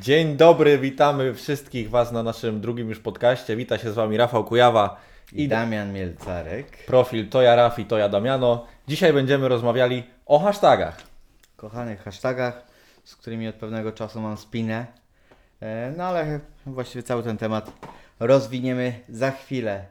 Dzień dobry, witamy wszystkich Was na naszym drugim już podcaście. Wita się z Wami Rafał Kujawa I Damian Mielcarek. profil to ja Rafi, to ja Damiano. Dzisiaj będziemy rozmawiali o hashtagach. Kochanych hashtagach, z którymi od pewnego czasu mam spinę. E, No ale właściwie cały ten temat rozwiniemy za chwilę.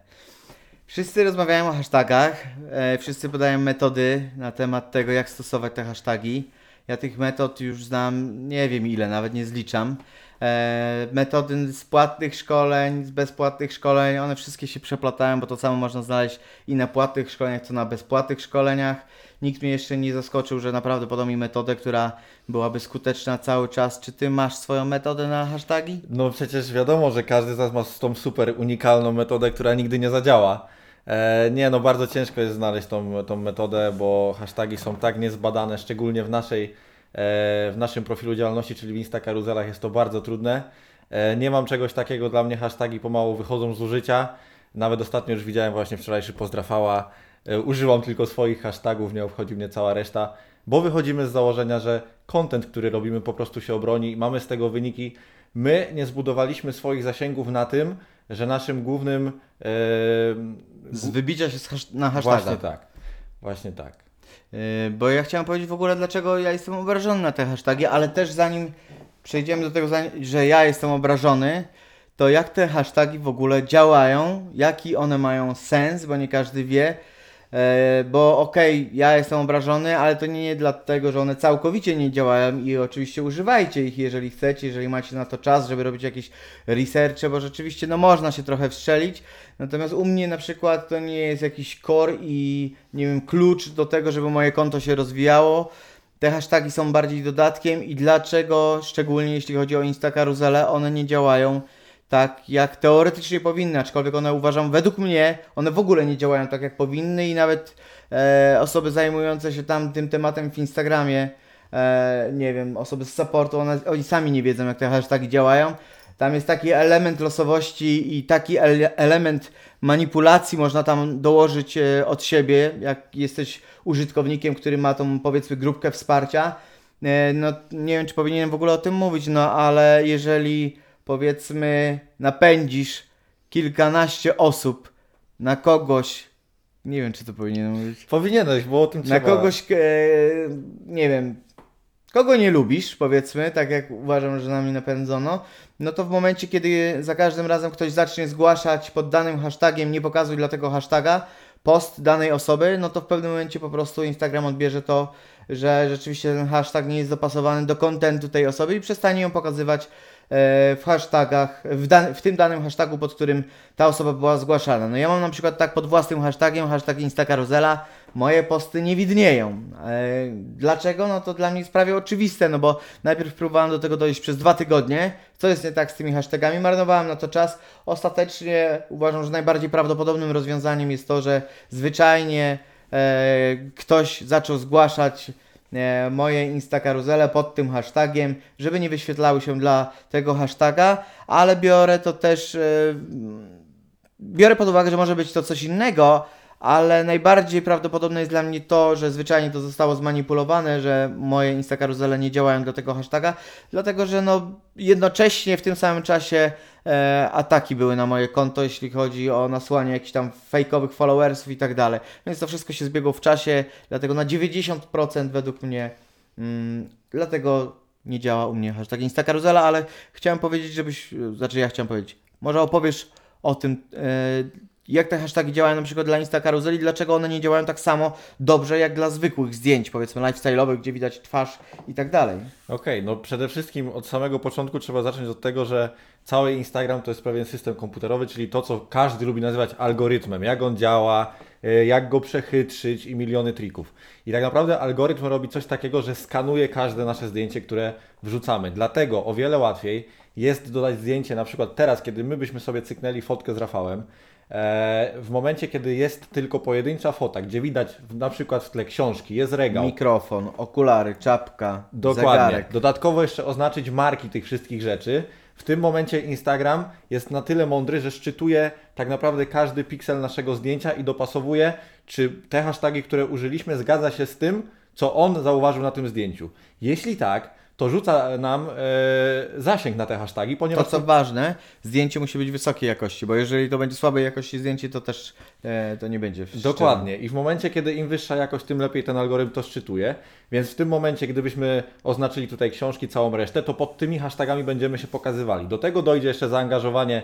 Wszyscy rozmawiają o hashtagach, e, wszyscy podają metody na temat tego, jak stosować te hashtagi. Ja tych metod już znam nie wiem ile, nawet nie zliczam. E, metody z płatnych szkoleń, z bezpłatnych szkoleń, one wszystkie się przeplatają, bo to samo można znaleźć i na płatnych szkoleniach, co na bezpłatnych szkoleniach. Nikt mnie jeszcze nie zaskoczył, że naprawdę podał mi metodę, która byłaby skuteczna cały czas. Czy ty masz swoją metodę na hashtagi? No przecież wiadomo, że każdy z nas ma tą super unikalną metodę, która nigdy nie zadziała. E, nie, no bardzo ciężko jest znaleźć tą, tą metodę, bo hashtagi są tak niezbadane, szczególnie w naszej, e, w naszym profilu działalności, czyli w Insta Karuzelach jest to bardzo trudne. E, nie mam czegoś takiego, dla mnie hashtagi pomału wychodzą z użycia. Nawet ostatnio już widziałem właśnie wczorajszy pozdrafała. Używam tylko swoich hashtagów, nie obchodzi mnie cała reszta, bo wychodzimy z założenia, że content, który robimy po prostu się obroni i mamy z tego wyniki. My nie zbudowaliśmy swoich zasięgów na tym, że naszym głównym... E, Z wybicia się z hasz- na hashtagach. Właśnie tak. Właśnie tak. Yy, Bo ja chciałem powiedzieć w ogóle, dlaczego ja jestem obrażony na te hasztagi, ale też zanim przejdziemy do tego, że ja jestem obrażony, to jak te hasztagi w ogóle działają, jaki one mają sens, bo nie każdy wie. E, Bo okej, ja jestem obrażony, ale to nie dlatego, że one całkowicie nie działają i oczywiście używajcie ich, jeżeli chcecie, jeżeli macie na to czas, żeby robić jakieś researche, bo rzeczywiście no można się trochę wstrzelić. Natomiast u mnie na przykład to nie jest jakiś core i nie wiem, klucz do tego, żeby moje konto się rozwijało. Te hasztagi są bardziej dodatkiem i dlaczego, szczególnie jeśli chodzi o Insta karuzele, one nie działają tak jak teoretycznie powinny, aczkolwiek one uważam, według mnie, one w ogóle nie działają tak jak powinny i nawet e, osoby zajmujące się tam tym tematem w Instagramie, e, nie wiem, osoby z supportu, one, oni sami nie wiedzą jak te hasztagi działają. Tam jest taki element losowości i taki ele- element manipulacji można tam dołożyć e, od siebie, jak jesteś użytkownikiem, który ma tą powiedzmy grupkę wsparcia. E, No nie wiem, czy powinienem w ogóle o tym mówić, no ale jeżeli powiedzmy napędzisz kilkanaście osób na kogoś, nie wiem, czy to powinienem mówić, Powinieneś, bo o tym trzeba. na kogoś, e, nie wiem, kogo nie lubisz, powiedzmy, tak jak uważam, że nami napędzono, no to w momencie, kiedy za każdym razem ktoś zacznie zgłaszać pod danym hashtagiem, nie pokazuj dla tego hashtaga, post danej osoby, no to w pewnym momencie po prostu Instagram odbierze to, że rzeczywiście ten hashtag nie jest dopasowany do kontentu tej osoby i przestanie ją pokazywać w hashtagach, w, dan- w tym danym hashtagu, pod którym ta osoba była zgłaszana. No ja mam na przykład tak pod własnym hashtagiem, hashtag Instakaruzela, moje posty nie widnieją. E, dlaczego? No to dla mnie jest prawie oczywiste, no bo najpierw próbowałem do tego dojść przez dwa tygodnie. Co jest nie tak z tymi hashtagami? Marnowałem na to czas. Ostatecznie uważam, że najbardziej prawdopodobnym rozwiązaniem jest to, że zwyczajnie e, ktoś zaczął zgłaszać e, moje Instakaruzele pod tym hashtagiem, żeby nie wyświetlały się dla tego hashtaga, ale biorę to też, e, biorę pod uwagę, że może być to coś innego, ale najbardziej prawdopodobne jest dla mnie to, że zwyczajnie to zostało zmanipulowane, że moje Instakaruzele nie działają do tego hashtaga, dlatego że no jednocześnie w tym samym czasie e, ataki były na moje konto, jeśli chodzi o nasłanie jakichś tam fejkowych followersów i tak dalej. Więc to wszystko się zbiegło w czasie, dlatego na 90% według mnie, mm, dlatego nie działa u mnie hashtag Instakaruzela, ale chciałem powiedzieć, żebyś, znaczy ja chciałem powiedzieć, może opowiesz o tym, e, jak te hasztagi działają na przykład dla Instakaruzeli, dlaczego one nie działają tak samo dobrze jak dla zwykłych zdjęć, powiedzmy lifestyle'owych, gdzie widać twarz i tak dalej. Okej, no przede wszystkim od samego początku trzeba zacząć od tego, że cały Instagram to jest pewien system komputerowy, czyli to, co każdy lubi nazywać algorytmem, jak on działa, y, jak go przechytrzyć i miliony trików. I tak naprawdę algorytm robi coś takiego, że skanuje każde nasze zdjęcie, które wrzucamy. Dlatego o wiele łatwiej jest dodać zdjęcie, na przykład teraz, kiedy my byśmy sobie cyknęli fotkę z Rafałem, w momencie, kiedy jest tylko pojedyncza fota, gdzie widać na przykład w tle książki, jest regał, Mikrofon, okulary, czapka, Dokładnie. zegarek. Dodatkowo jeszcze oznaczyć marki tych wszystkich rzeczy. W tym momencie Instagram jest na tyle mądry, że szczytuje tak naprawdę każdy piksel naszego zdjęcia i dopasowuje, czy te hasztagi, które użyliśmy, zgadza się z tym, co on zauważył na tym zdjęciu. Jeśli tak, to to rzuca nam e, zasięg na te hasztagi, To ponieważ co ważne, zdjęcie musi być wysokiej jakości, bo jeżeli to będzie słabej jakości zdjęcie, to też e, to nie będzie Dokładnie. I w momencie, kiedy im wyższa jakość, tym lepiej ten algorytm to szczytuje. Więc w tym momencie, gdybyśmy oznaczyli tutaj książki, całą resztę, to pod tymi hashtagami będziemy się pokazywali. Do tego dojdzie jeszcze zaangażowanie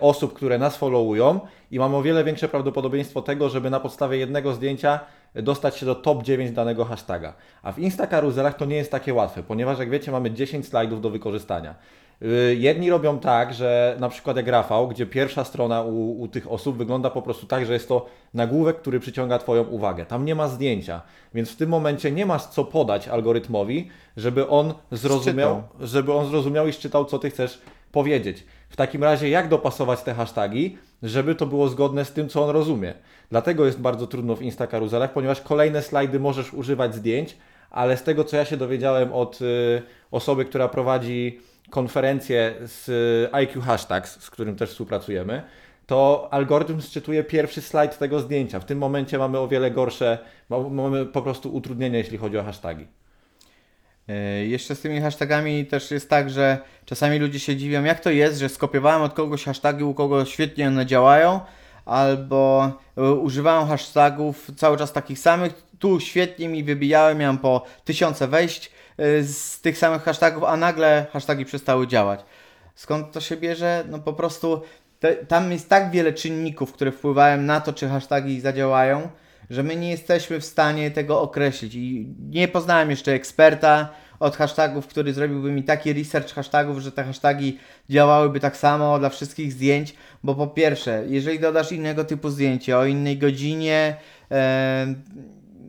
osób, które nas followują i mamy o wiele większe prawdopodobieństwo tego, żeby na podstawie jednego zdjęcia dostać się do top 9 danego hashtaga. A w Insta karuzelach to nie jest takie łatwe, ponieważ jak wiecie, mamy 10 slajdów do wykorzystania. Y, Jedni robią tak, że na przykład jak Rafał, gdzie pierwsza strona u, u tych osób wygląda po prostu tak, że jest to nagłówek, który przyciąga Twoją uwagę. Tam nie ma zdjęcia, więc w tym momencie nie masz co podać algorytmowi, żeby on zrozumiał, żeby on zrozumiał i szczytał, co Ty chcesz powiedzieć. W takim razie, jak dopasować te hasztagi, żeby to było zgodne z tym, co on rozumie. Dlatego jest bardzo trudno w Insta karuzelach, ponieważ kolejne slajdy możesz używać zdjęć, ale z tego, co ja się dowiedziałem od y, osoby, która prowadzi konferencję z IQ Hashtags, z którym też współpracujemy, to algorytm sczytuje pierwszy slajd tego zdjęcia. W tym momencie mamy o wiele gorsze, ma- mamy po prostu utrudnienia, jeśli chodzi o hasztagi. E, Jeszcze z tymi hashtagami też jest tak, że czasami ludzie się dziwią, jak to jest, że skopiowałem od kogoś hashtagi, u kogo świetnie one działają, albo e, używałem hashtagów cały czas takich samych, tu świetnie mi wybijały, miałem po tysiące wejść z tych samych hashtagów, a nagle hashtagi przestały działać. Skąd to się bierze? No po prostu te, tam jest tak wiele czynników, które wpływają na to, czy hashtagi zadziałają, że my nie jesteśmy w stanie tego określić. I nie poznałem jeszcze eksperta od hashtagów, który zrobiłby mi taki research hashtagów, że te hasztagi działałyby tak samo dla wszystkich zdjęć, bo po pierwsze, jeżeli dodasz innego typu zdjęcie o innej godzinie, e,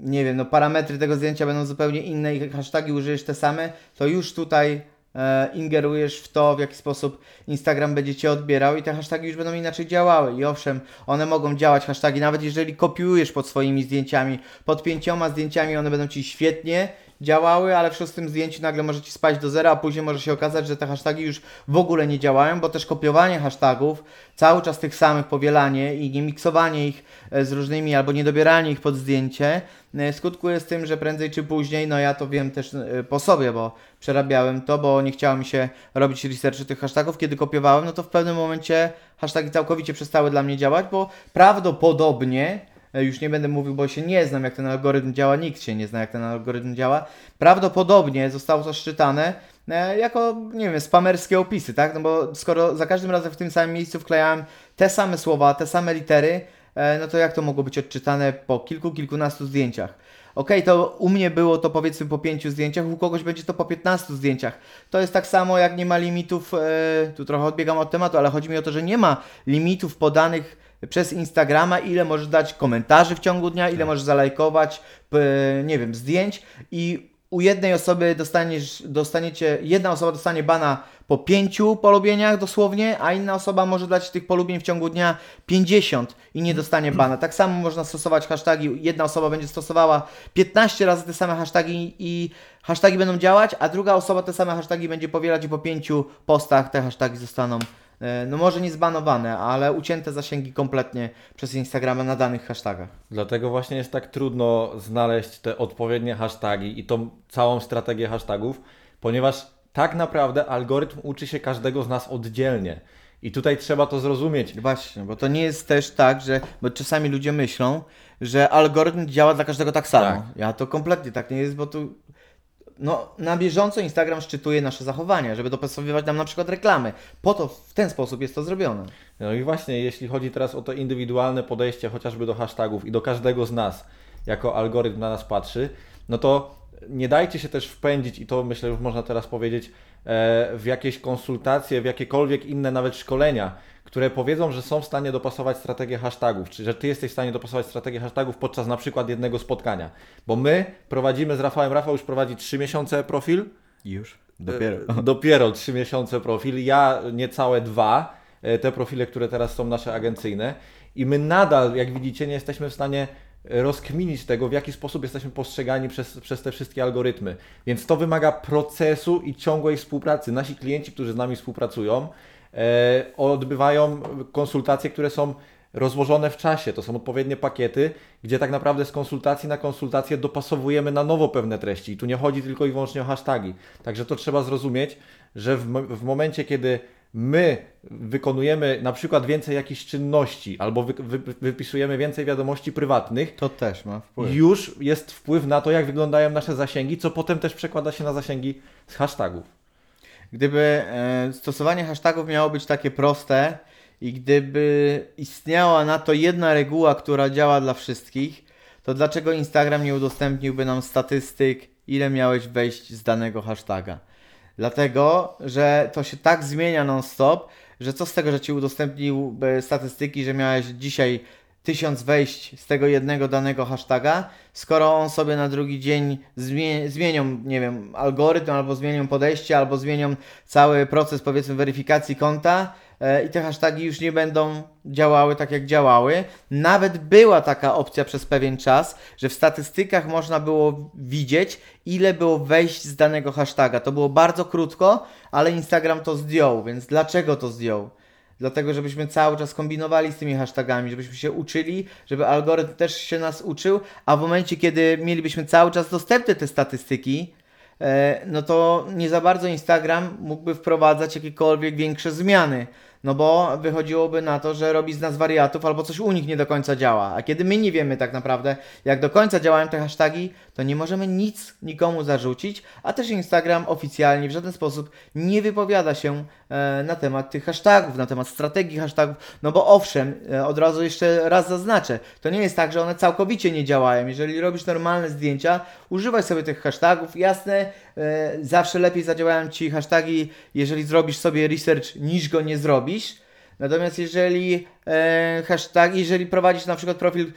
nie wiem, no parametry tego zdjęcia będą zupełnie inne i hasztagi użyjesz te same, to już tutaj e, ingerujesz w to, w jaki sposób Instagram będzie Cię odbierał i te hasztagi już będą inaczej działały. I owszem, one mogą działać, hasztagi, nawet jeżeli kopiujesz pod swoimi zdjęciami, pod pięcioma zdjęciami one będą Ci świetnie działały, ale w szóstym zdjęciu nagle może Ci spać do zera, a później może się okazać, że te hasztagi już w ogóle nie działają, bo też kopiowanie hashtagów, cały czas tych samych, powielanie i nie miksowanie ich e, z różnymi, albo nie dobieranie ich pod zdjęcie, e, skutkuje z tym, że prędzej czy później, no ja to wiem też e, po sobie, bo przerabiałem to, bo nie chciało mi się robić researchu tych hashtagów, kiedy kopiowałem, no to w pewnym momencie hashtagi całkowicie przestały dla mnie działać, bo prawdopodobnie już nie będę mówił, bo się nie znam, jak ten algorytm działa, nikt się nie zna, jak ten algorytm działa. Prawdopodobnie zostało to szczytane e, jako, nie wiem, spamerskie opisy, tak? No bo skoro za każdym razem w tym samym miejscu wklejałem te same słowa, te same litery, e, no to jak to mogło być odczytane po kilku, kilkunastu zdjęciach? Okej, to u mnie było to powiedzmy po pięciu zdjęciach, u kogoś będzie to po 15 zdjęciach. To jest tak samo jak nie ma limitów, e, tu trochę odbiegam od tematu, ale chodzi mi o to, że nie ma limitów podanych przez Instagrama, ile możesz dać komentarzy w ciągu dnia, ile możesz zalajkować, nie wiem, zdjęć i u jednej osoby dostaniesz, dostaniecie, jedna osoba dostanie bana po pięciu polubieniach dosłownie, a inna osoba może dać tych polubień w ciągu dnia 50 i nie dostanie bana. Tak samo można stosować hasztagi. Jedna osoba będzie stosowała 15 razy te same hasztagi i hasztagi będą działać, a druga osoba te same hasztagi będzie powielać i po pięciu postach te hasztagi zostaną no może nie zbanowane, ale ucięte zasięgi kompletnie przez Instagrama na danych hashtagach. Dlatego właśnie jest tak trudno znaleźć te odpowiednie hasztagi i tą całą strategię hashtagów, ponieważ tak naprawdę algorytm uczy się każdego z nas oddzielnie. I tutaj trzeba to zrozumieć. Właśnie, bo to nie jest też tak, że. Bo czasami ludzie myślą, że algorytm działa dla każdego tak samo. Tak. Ja to kompletnie tak nie jest, bo tu. No, na bieżąco Instagram szczytuje nasze zachowania, żeby dopasowywać nam na przykład reklamy. Po to w ten sposób jest to zrobione. No i właśnie, jeśli chodzi teraz o to indywidualne podejście chociażby do hashtagów i do każdego z nas, jako algorytm na nas patrzy, no to nie dajcie się też wpędzić, i to myślę już można teraz powiedzieć, e, w jakieś konsultacje, w jakiekolwiek inne nawet szkolenia, które powiedzą, że są w stanie dopasować strategię hashtagów, czy że Ty jesteś w stanie dopasować strategię hashtagów podczas na przykład jednego spotkania. Bo my prowadzimy z Rafałem, Rafał już prowadzi 3 miesiące profil, Już. E, Dopiero 3 miesiące profil, ja niecałe dwa, e, te profile, które teraz są nasze agencyjne i my nadal, jak widzicie, nie jesteśmy w stanie rozkminić tego, w jaki sposób jesteśmy postrzegani przez, przez te wszystkie algorytmy. Więc to wymaga procesu i ciągłej współpracy. Nasi klienci, którzy z nami współpracują, odbywają konsultacje, które są rozłożone w czasie. To są odpowiednie pakiety, gdzie tak naprawdę z konsultacji na konsultację dopasowujemy na nowo pewne treści. I tu nie chodzi tylko i wyłącznie o hasztagi. Także to trzeba zrozumieć, że w, w momencie, kiedy my wykonujemy na przykład więcej jakichś czynności albo wy, wy, wypisujemy więcej wiadomości prywatnych, To też ma wpływ. już jest wpływ na to, jak wyglądają nasze zasięgi, co potem też przekłada się na zasięgi z hashtagów. Gdyby e, stosowanie hashtagów miało być takie proste i gdyby istniała na to jedna reguła, która działa dla wszystkich, to dlaczego Instagram nie udostępniłby nam statystyk, ile miałeś wejść z danego hashtaga? Dlatego, że to się tak zmienia non-stop, że co z tego, że ci udostępnił statystyki, że miałeś dzisiaj tysiąc wejść z tego jednego danego hashtaga, skoro on sobie na drugi dzień zmie- zmienią, nie wiem, algorytm, albo zmienią podejście, albo zmienią cały proces, powiedzmy, weryfikacji konta e, i te hashtagi już nie będą działały tak, jak działały. Nawet była taka opcja przez pewien czas, że w statystykach można było widzieć, ile było wejść z danego hashtaga. To było bardzo krótko, ale Instagram to zdjął, więc dlaczego to zdjął? Dlatego, żebyśmy cały czas kombinowali z tymi hashtagami, żebyśmy się uczyli, żeby algorytm też się nas uczył, a w momencie, kiedy mielibyśmy cały czas dostępne te statystyki, e, no to nie za bardzo Instagram mógłby wprowadzać jakiekolwiek większe zmiany. No bo wychodziłoby na to, że robi z nas wariatów albo coś u nich nie do końca działa. A kiedy my nie wiemy tak naprawdę, jak do końca działają te hasztagi, to nie możemy nic nikomu zarzucić, a też Instagram oficjalnie w żaden sposób nie wypowiada się na temat tych hashtagów, na temat strategii hashtagów. No bo owszem, e, od razu jeszcze raz zaznaczę, to nie jest tak, że one całkowicie nie działają. Jeżeli robisz normalne zdjęcia, używaj sobie tych hashtagów. Jasne, e, zawsze lepiej zadziałają Ci hashtagi, jeżeli zrobisz sobie research, niż go nie zrobisz. Natomiast jeżeli e, hashtag, jeżeli prowadzisz na przykład profil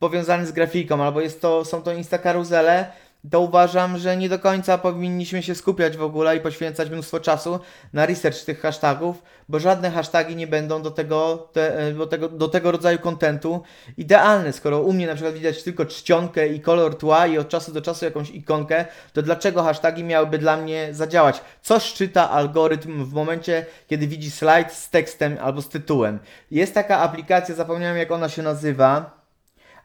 powiązany z grafiką, albo jest to, są to Insta karuzele, to uważam, że nie do końca powinniśmy się skupiać w ogóle i poświęcać mnóstwo czasu na research tych hashtagów, bo żadne hashtagi nie będą do tego, te, e, do tego, do tego rodzaju kontentu idealne. Skoro u mnie na przykład widać tylko czcionkę i kolor tła i od czasu do czasu jakąś ikonkę, to dlaczego hashtagi miałyby dla mnie zadziałać? Co szczyta algorytm w momencie, kiedy widzi slajd z tekstem albo z tytułem? Jest taka aplikacja, zapomniałem jak ona się nazywa,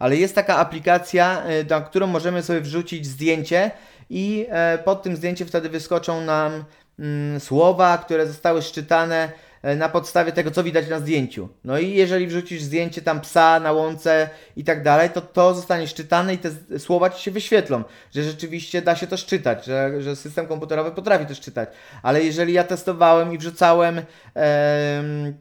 ale jest taka aplikacja, y, na którą możemy sobie wrzucić zdjęcie i e, pod tym zdjęciem wtedy wyskoczą nam mm, słowa, które zostały szczytane e, na podstawie tego, co widać na zdjęciu. No i jeżeli wrzucisz zdjęcie tam psa na łące i tak dalej, to to zostanie szczytane i te słowa ci się wyświetlą, że rzeczywiście da się to szczytać, że, że system komputerowy potrafi to szczytać. Ale jeżeli ja testowałem i wrzucałem em,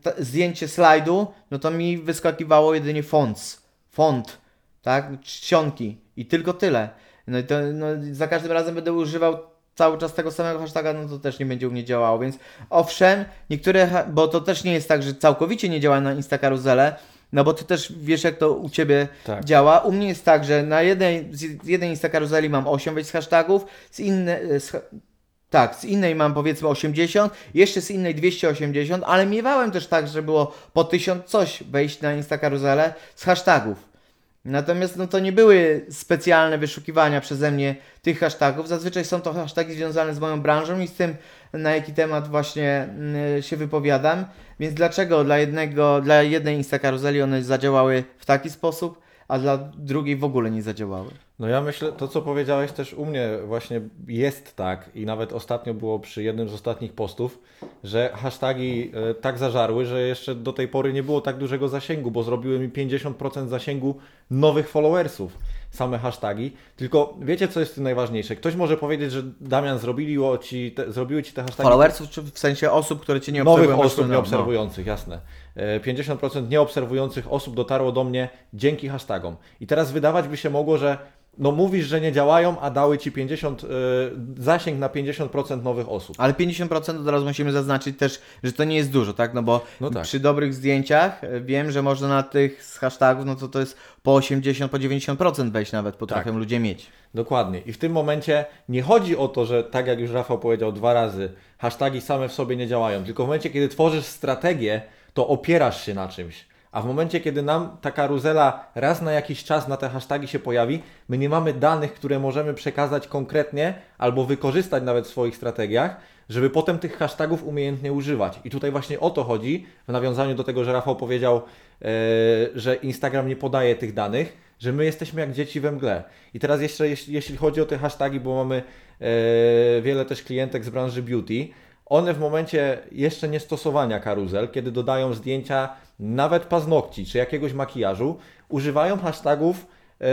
t- zdjęcie slajdu, no to mi wyskakiwało jedynie fonts, font, tak, czcionki i tylko tyle. No i to no, za każdym razem będę używał cały czas tego samego hashtaga, no to też nie będzie u mnie działało, więc owszem, niektóre, bo to też nie jest tak, że całkowicie nie działa na Insta karuzele, no bo ty też wiesz jak to u Ciebie Tak. działa. U mnie jest tak, że na jednej, z jednej Insta karuzeli mam 8 wejść z hashtagów, z innej, z, ha- tak, z innej mam powiedzmy 80, jeszcze z innej 280, ale miewałem też tak, że było po 1000 coś wejść na Insta karuzelę z hashtagów. Natomiast no, to nie były specjalne wyszukiwania przeze mnie tych hashtagów. Zazwyczaj są to hashtagi związane z moją branżą i z tym, na jaki temat właśnie mm, się wypowiadam. Więc dlaczego dla jednego, dla jednej Insta karuzeli one zadziałały w taki sposób, a dla drugiej w ogóle nie zadziałały? No ja myślę, to co powiedziałeś też u mnie właśnie jest tak i nawet ostatnio było przy jednym z ostatnich postów, że hasztagi e, tak zażarły, że jeszcze do tej pory nie było tak dużego zasięgu, bo zrobiły mi 50% zasięgu nowych followersów same hasztagi. Tylko wiecie co jest najważniejsze? Ktoś może powiedzieć, że Damian zrobiło ci te, zrobiły ci te hasztagi Followersów, czy w sensie osób, które Cię nie Nowych obserwują? osób no, no. nieobserwujących, jasne. E, 50% nieobserwujących osób dotarło do mnie dzięki hashtagom. I teraz wydawać by się mogło, że no mówisz, że nie działają, a dały ci 50, e, zasięg na 50% nowych osób. Ale 50% od razu musimy zaznaczyć też, że to nie jest dużo, tak? No bo No tak. przy dobrych zdjęciach e, wiem, że można na tych z hashtagów, no to to jest po 80, po 90% wejść nawet potrafią Tak. ludzie mieć. Dokładnie. I w tym momencie nie chodzi o to, że tak jak już Rafał powiedział dwa razy, hasztagi same w sobie nie działają, tylko w momencie, kiedy tworzysz strategię, to opierasz się na czymś. A w momencie, kiedy nam ta karuzela raz na jakiś czas na te hasztagi się pojawi, my nie mamy danych, które możemy przekazać konkretnie albo wykorzystać nawet w swoich strategiach, żeby potem tych hashtagów umiejętnie używać. I tutaj właśnie o to chodzi, w nawiązaniu do tego, że Rafał powiedział, e, że Instagram nie podaje tych danych, że my jesteśmy jak dzieci we mgle. I teraz jeszcze jeśli, jeśli chodzi o te hasztagi, bo mamy e, wiele też klientek z branży beauty, one w momencie jeszcze nie stosowania karuzel, kiedy dodają zdjęcia nawet paznokci czy jakiegoś makijażu, używają hashtagów e,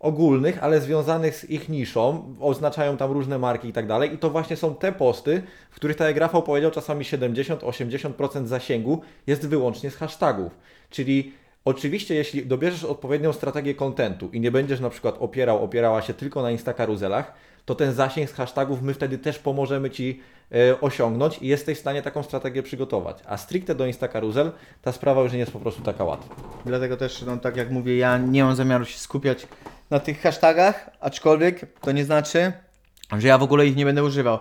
ogólnych, ale związanych z ich niszą, oznaczają tam różne marki i tak dalej. I to właśnie są te posty, w których, tak jak powiedział, czasami 70-80% zasięgu jest wyłącznie z hashtagów. Czyli Oczywiście, jeśli dobierzesz odpowiednią strategię kontentu i nie będziesz na przykład opierał, opierała się tylko na Instakaruzelach, to ten zasięg z hashtagów my wtedy też pomożemy Ci e, osiągnąć i jesteś w stanie taką strategię przygotować. A stricte do Instakaruzel ta sprawa już nie jest po prostu taka łatwa. Dlatego też, no tak jak mówię, ja nie mam zamiaru się skupiać na tych hashtagach, aczkolwiek to nie znaczy, że ja w ogóle ich nie będę używał.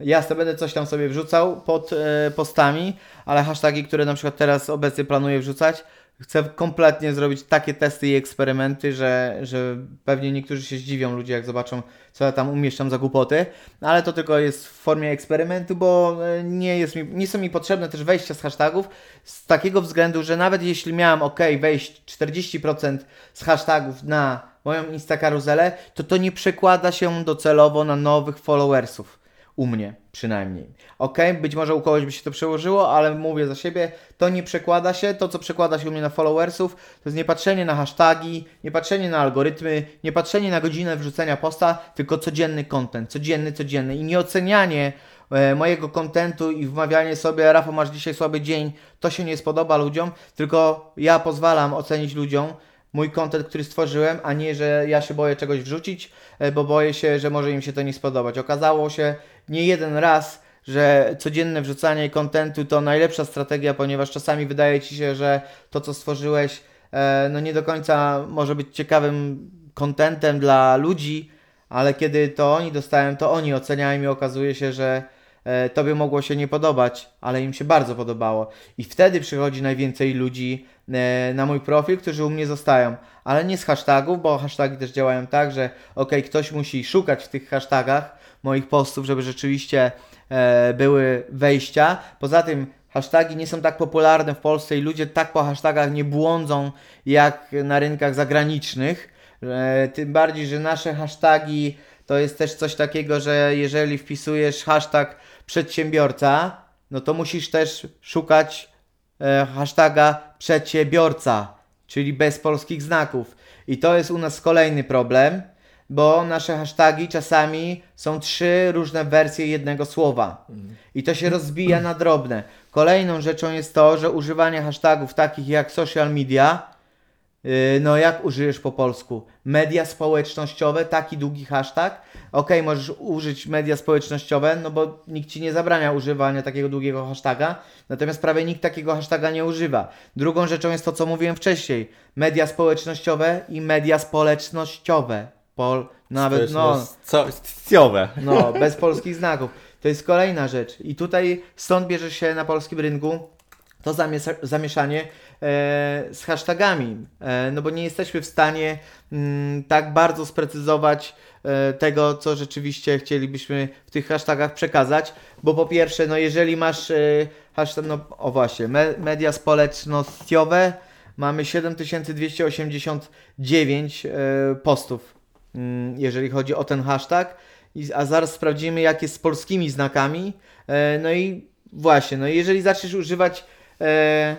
Jasne, będę coś tam sobie wrzucał pod e, postami, ale hasztagi, które na przykład teraz obecnie planuję wrzucać, chcę kompletnie zrobić takie testy i eksperymenty, że, że pewnie niektórzy się zdziwią ludzie, jak zobaczą, co ja tam umieszczam za głupoty, ale to tylko jest w formie eksperymentu, bo e, nie, jest mi, nie są mi potrzebne też wejścia z hashtagów, z takiego względu, że nawet jeśli miałem ok, wejść 40% z hashtagów na moją Instakaruzelę, to to nie przekłada się docelowo na nowych followersów. U mnie przynajmniej. Ok, być może u kogoś by się to przełożyło, ale mówię za siebie, to nie przekłada się. To, co przekłada się u mnie na followersów, to jest nie patrzenie na hasztagi, nie patrzenie na algorytmy, nie patrzenie na godzinę wrzucenia posta, tylko codzienny content, codzienny, codzienny i nie ocenianie e, mojego kontentu i wmawianie sobie, Rafał, masz dzisiaj słaby dzień, to się nie spodoba ludziom, tylko ja pozwalam ocenić ludziom, mój kontent, który stworzyłem, a nie, że ja się boję czegoś wrzucić, e, bo boję się, że może im się to nie spodobać. Okazało się nie jeden raz, że codzienne wrzucanie kontentu to najlepsza strategia, ponieważ czasami wydaje ci się, że to, co stworzyłeś, e, no nie do końca może być ciekawym kontentem dla ludzi, ale kiedy to oni dostają, to oni oceniają i okazuje się, że e, tobie mogło się nie podobać, ale im się bardzo podobało. I wtedy przychodzi najwięcej ludzi e, na mój profil, którzy u mnie zostają, ale nie z hashtagów, bo hashtagi też działają tak, że ok, ktoś musi szukać w tych hashtagach moich postów, żeby rzeczywiście e, były wejścia. Poza tym hasztagi nie są tak popularne w Polsce i ludzie tak po hashtagach nie błądzą jak na rynkach zagranicznych. E, tym bardziej, że nasze hasztagi to jest też coś takiego, że jeżeli wpisujesz hashtag przedsiębiorca, no to musisz też szukać e, hashtaga przedsiębiorca, czyli bez polskich znaków. I to jest u nas kolejny problem, bo nasze hasztagi czasami są trzy różne wersje jednego słowa. I to się rozbija na drobne. Kolejną rzeczą jest to, że używanie hashtagów takich jak social media, yy, no jak użyjesz po polsku? Media społecznościowe, taki długi hashtag. Ok, możesz użyć media społecznościowe, no bo nikt ci nie zabrania używania takiego długiego hashtaga, natomiast prawie nikt takiego hashtaga nie używa. Drugą rzeczą jest to, co mówiłem wcześniej. Media społecznościowe i media społecznościowe. Pol, nawet, no, Co, scjowe. no, bez polskich znaków. To jest kolejna rzecz. I tutaj stąd bierze się na polskim rynku to zamieszanie e, z hashtagami. E, no bo nie jesteśmy w stanie mm, tak bardzo sprecyzować e, tego, co rzeczywiście chcielibyśmy w tych hashtagach przekazać. Bo po pierwsze, no jeżeli masz hashtag, no o właśnie, me, media społecznościowe, mamy 7289 e, postów jeżeli chodzi o ten hashtag. A zaraz sprawdzimy, jak jest z polskimi znakami. E, No i właśnie, no jeżeli zaczniesz używać e,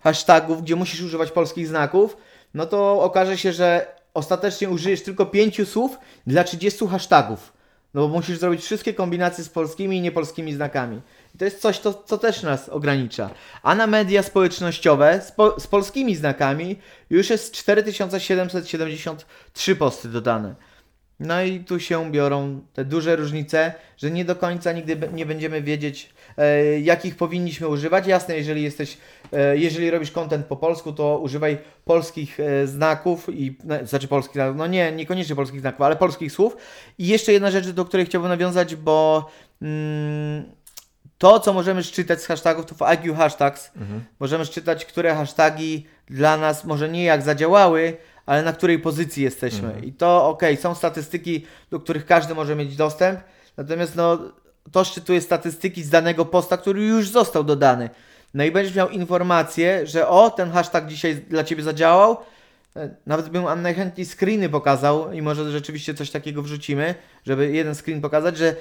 hashtagów, gdzie musisz używać polskich znaków, no to okaże się, że ostatecznie użyjesz tylko pięciu słów dla 30 hashtagów. No bo musisz zrobić wszystkie kombinacje z polskimi i niepolskimi znakami. I to jest coś, to, co też nas ogranicza. A na media społecznościowe z, po, z polskimi znakami już jest 4773 posty dodane. No i tu się biorą te duże różnice, że nie do końca nigdy nie będziemy wiedzieć, jakich powinniśmy używać. Jasne, jeżeli jesteś, e, jeżeli robisz content po polsku, to używaj polskich e, znaków i, no, znaczy polskich znaków, no nie, niekoniecznie polskich znaków, ale polskich słów. I jeszcze jedna rzecz, do której chciałbym nawiązać, bo mm, to, co możemy szczytać z hashtagów, to w IQ Hashtags możemy szczytać, które hasztagi dla nas może nie jak zadziałały, ale na której pozycji jesteśmy. I to ok, są statystyki, do których każdy może mieć dostęp, natomiast no, to szczytuje statystyki z danego posta, który już został dodany. No i będziesz miał informację, że o, ten hashtag dzisiaj dla Ciebie zadziałał. E, Nawet bym Wam najchętniej screeny pokazał i może rzeczywiście coś takiego wrzucimy, żeby jeden screen pokazać, że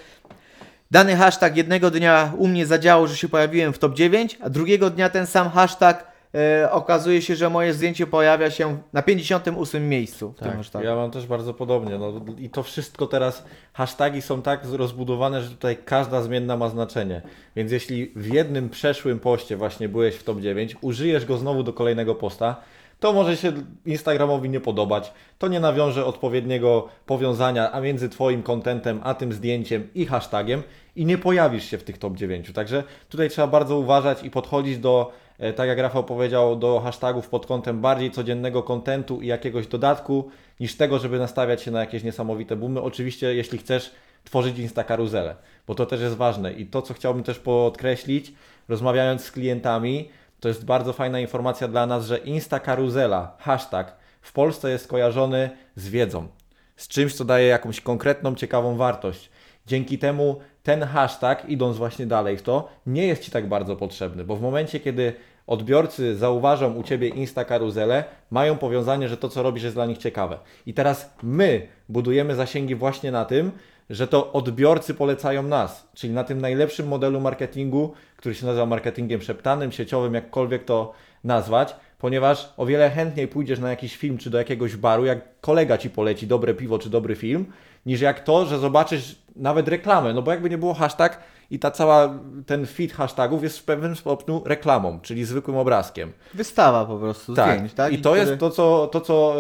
dany hashtag jednego dnia u mnie zadziałał, że się pojawiłem w top 9, a drugiego dnia ten sam hashtag e, okazuje się, że moje zdjęcie pojawia się na 58 miejscu w tym hashtagu. ja mam też bardzo podobnie. No, I to wszystko teraz, hasztagi są tak rozbudowane, że tutaj każda zmienna ma znaczenie. Więc jeśli w jednym przeszłym poście właśnie byłeś w top 9, użyjesz go znowu do kolejnego posta, to może się Instagramowi nie podobać, to nie nawiąże odpowiedniego powiązania a między Twoim kontentem, a tym zdjęciem i hashtagiem i nie pojawisz się w tych top 9. Także tutaj trzeba bardzo uważać i podchodzić do, tak jak Rafał powiedział, do hashtagów pod kątem bardziej codziennego kontentu i jakiegoś dodatku, niż tego, żeby nastawiać się na jakieś niesamowite boomy. Oczywiście, jeśli chcesz tworzyć Insta karuzelę, bo to też jest ważne. I to, co chciałbym też podkreślić, rozmawiając z klientami, to jest bardzo fajna informacja dla nas, że Insta karuzela, hashtag w Polsce jest kojarzony z wiedzą, z czymś, co daje jakąś konkretną, ciekawą wartość. Dzięki temu ten hashtag, idąc właśnie dalej w to, nie jest Ci tak bardzo potrzebny, bo w momencie, kiedy odbiorcy zauważą u Ciebie Insta karuzelę, mają powiązanie, że to, co robisz, jest dla nich ciekawe. I teraz my budujemy zasięgi właśnie na tym, że to odbiorcy polecają nas, czyli na tym najlepszym modelu marketingu, który się nazywa marketingiem szeptanym, sieciowym, jakkolwiek to nazwać, ponieważ o wiele chętniej pójdziesz na jakiś film czy do jakiegoś baru, jak kolega ci poleci dobre piwo czy dobry film, niż jak to, że zobaczysz nawet reklamę, no bo jakby nie było hashtag i ta cała, ten feed hashtagów jest w pewnym stopniu reklamą, czyli zwykłym obrazkiem. Wystawa po prostu zdjęć, tak? I to jest to, co, to, co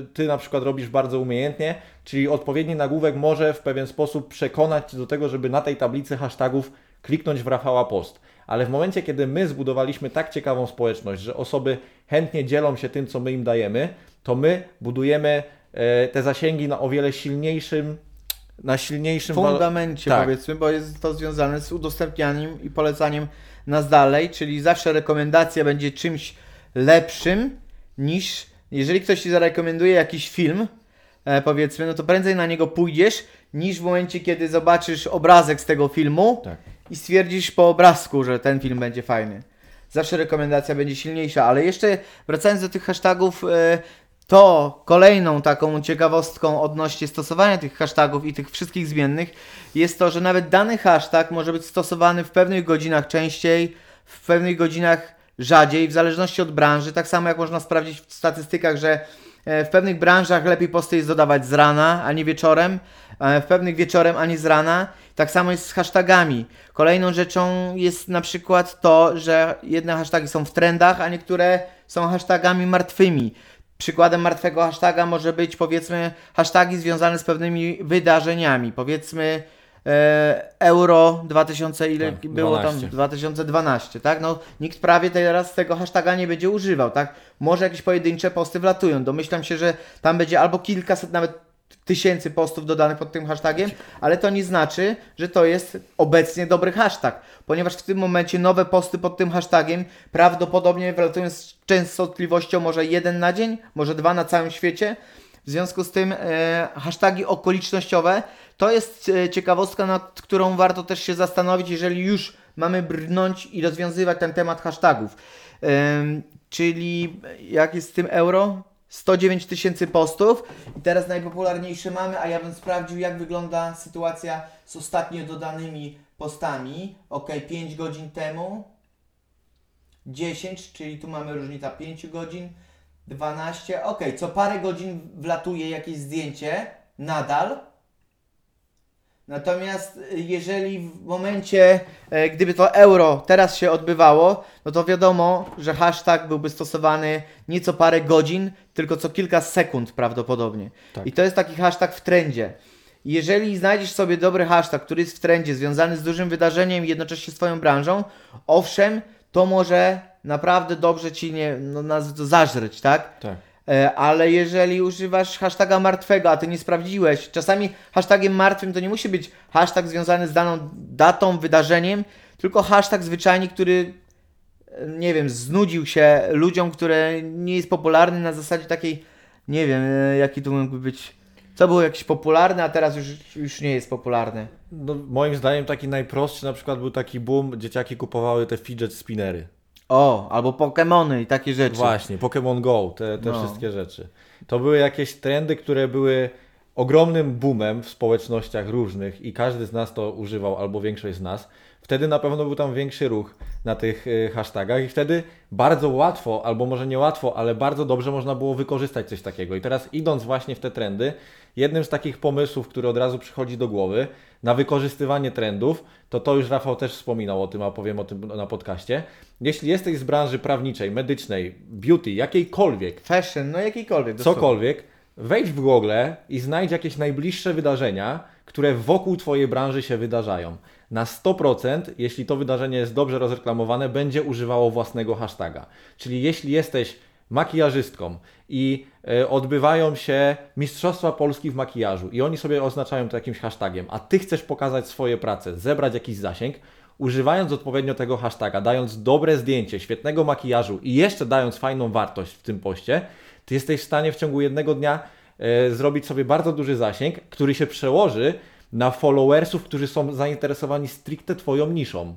y, ty na przykład robisz bardzo umiejętnie, czyli odpowiedni nagłówek może w pewien sposób przekonać cię do tego, żeby na tej tablicy hashtagów kliknąć w Rafała Post. Ale w momencie, kiedy my zbudowaliśmy tak ciekawą społeczność, że osoby chętnie dzielą się tym, co my im dajemy, to my budujemy te zasięgi na o wiele silniejszym, na silniejszym fundamencie Tak. powiedzmy, bo jest to związane z udostępnianiem i polecaniem nas dalej, czyli zawsze rekomendacja będzie czymś lepszym niż jeżeli ktoś ci zarekomenduje jakiś film, e, powiedzmy, no to prędzej na niego pójdziesz niż w momencie, kiedy zobaczysz obrazek z tego filmu Tak. i stwierdzisz po obrazku, że ten film będzie fajny. Zawsze rekomendacja będzie silniejsza, ale jeszcze wracając do tych hashtagów, e, to kolejną taką ciekawostką odnośnie stosowania tych hashtagów i tych wszystkich zmiennych jest to, że nawet dany hashtag może być stosowany w pewnych godzinach częściej, w pewnych godzinach rzadziej, w zależności od branży. Tak samo jak można sprawdzić w statystykach, że e, w pewnych branżach lepiej posty jest dodawać z rana, a nie wieczorem, e, w pewnych wieczorem, a nie z rana. Tak samo jest z hashtagami. Kolejną rzeczą jest na przykład to, że jedne hashtagi są w trendach, a niektóre są hashtagami martwymi. Przykładem martwego hashtaga może być powiedzmy hashtagi związane z pewnymi wydarzeniami. Powiedzmy e, Euro 2000 ile Tak, było 12. tam 2012, tak? No nikt prawie teraz tego hashtaga nie będzie używał, tak? Może jakieś pojedyncze posty wlatują. Domyślam się, że tam będzie albo kilkaset nawet tysięcy postów dodanych pod tym hashtagiem, ale to nie znaczy, że to jest obecnie dobry hashtag, ponieważ w tym momencie nowe posty pod tym hashtagiem prawdopodobnie wylatują z częstotliwością może jeden na dzień, może dwa na całym świecie. W związku z tym e, hasztagi okolicznościowe to jest e, ciekawostka, nad którą warto też się zastanowić, jeżeli już mamy brnąć i rozwiązywać ten temat hashtagów. Em, czyli jak jest z tym euro? 109 tysięcy postów. I teraz najpopularniejsze mamy, a ja bym sprawdził jak wygląda sytuacja z ostatnio dodanymi postami. Ok, 5 godzin temu. 10, czyli tu mamy różnica 5 godzin, 12, ok, co parę godzin wlatuje jakieś zdjęcie, nadal. Natomiast y, jeżeli w momencie, e, gdyby to euro teraz się odbywało, no to wiadomo, że hashtag byłby stosowany nie co parę godzin, tylko co kilka sekund prawdopodobnie. Tak. I to jest taki hashtag w trendzie. Jeżeli znajdziesz sobie dobry hashtag, który jest w trendzie, związany z dużym wydarzeniem i jednocześnie z Twoją branżą, owszem, to może naprawdę dobrze Ci nie, no, nas zażreć, tak? Tak. E, Ale jeżeli używasz hashtaga martwego, a ty nie sprawdziłeś, czasami hashtagiem martwym to nie musi być hashtag związany z daną datą, wydarzeniem, tylko hashtag zwyczajnie, który e, nie wiem, znudził się ludziom, które nie jest popularny na zasadzie takiej, nie wiem, e, jaki to mógłby być, co było jakieś popularne, a teraz już, już nie jest popularne. No, moim zdaniem taki najprostszy na przykład był taki boom, dzieciaki kupowały te fidget spinnery. O, albo Pokémony i takie rzeczy. Właśnie, Pokémon Go, te, te No. wszystkie rzeczy. To były jakieś trendy, które były ogromnym boomem w społecznościach różnych i każdy z nas to używał, albo większość z nas. Wtedy na pewno był tam większy ruch na tych y, hashtagach i wtedy bardzo łatwo, albo może nie łatwo, ale bardzo dobrze można było wykorzystać coś takiego. I teraz idąc właśnie w te trendy, jednym z takich pomysłów, który od razu przychodzi do głowy na wykorzystywanie trendów, to to już Rafał też wspominał o tym, a powiem o tym na podcaście. Jeśli jesteś z branży prawniczej, medycznej, beauty, jakiejkolwiek, Fashion, no dosłownie. cokolwiek, wejdź w Google i znajdź jakieś najbliższe wydarzenia, które wokół Twojej branży się wydarzają. Na 100%, jeśli to wydarzenie jest dobrze rozreklamowane, będzie używało własnego hashtaga. Czyli jeśli jesteś makijażystką. I e, odbywają się Mistrzostwa Polski w makijażu. I oni sobie oznaczają to jakimś hashtagiem, a Ty chcesz pokazać swoje prace, zebrać jakiś zasięg, używając odpowiednio tego hashtaga, dając dobre zdjęcie, świetnego makijażu i jeszcze dając fajną wartość w tym poście, Ty jesteś w stanie w ciągu jednego dnia e, zrobić sobie bardzo duży zasięg, który się przełoży na followersów, którzy są zainteresowani stricte Twoją niszą.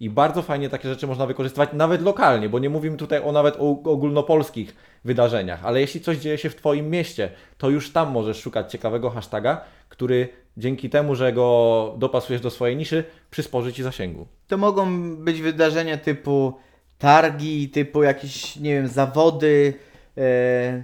I bardzo fajnie takie rzeczy można wykorzystywać nawet lokalnie, bo nie mówimy tutaj o nawet o ogólnopolskich wydarzeniach, ale jeśli coś dzieje się w Twoim mieście, to już tam możesz szukać ciekawego hashtaga, który dzięki temu, że go dopasujesz do swojej niszy, przysporzy Ci zasięgu. To mogą być wydarzenia typu targi, typu jakieś, nie wiem, zawody, e,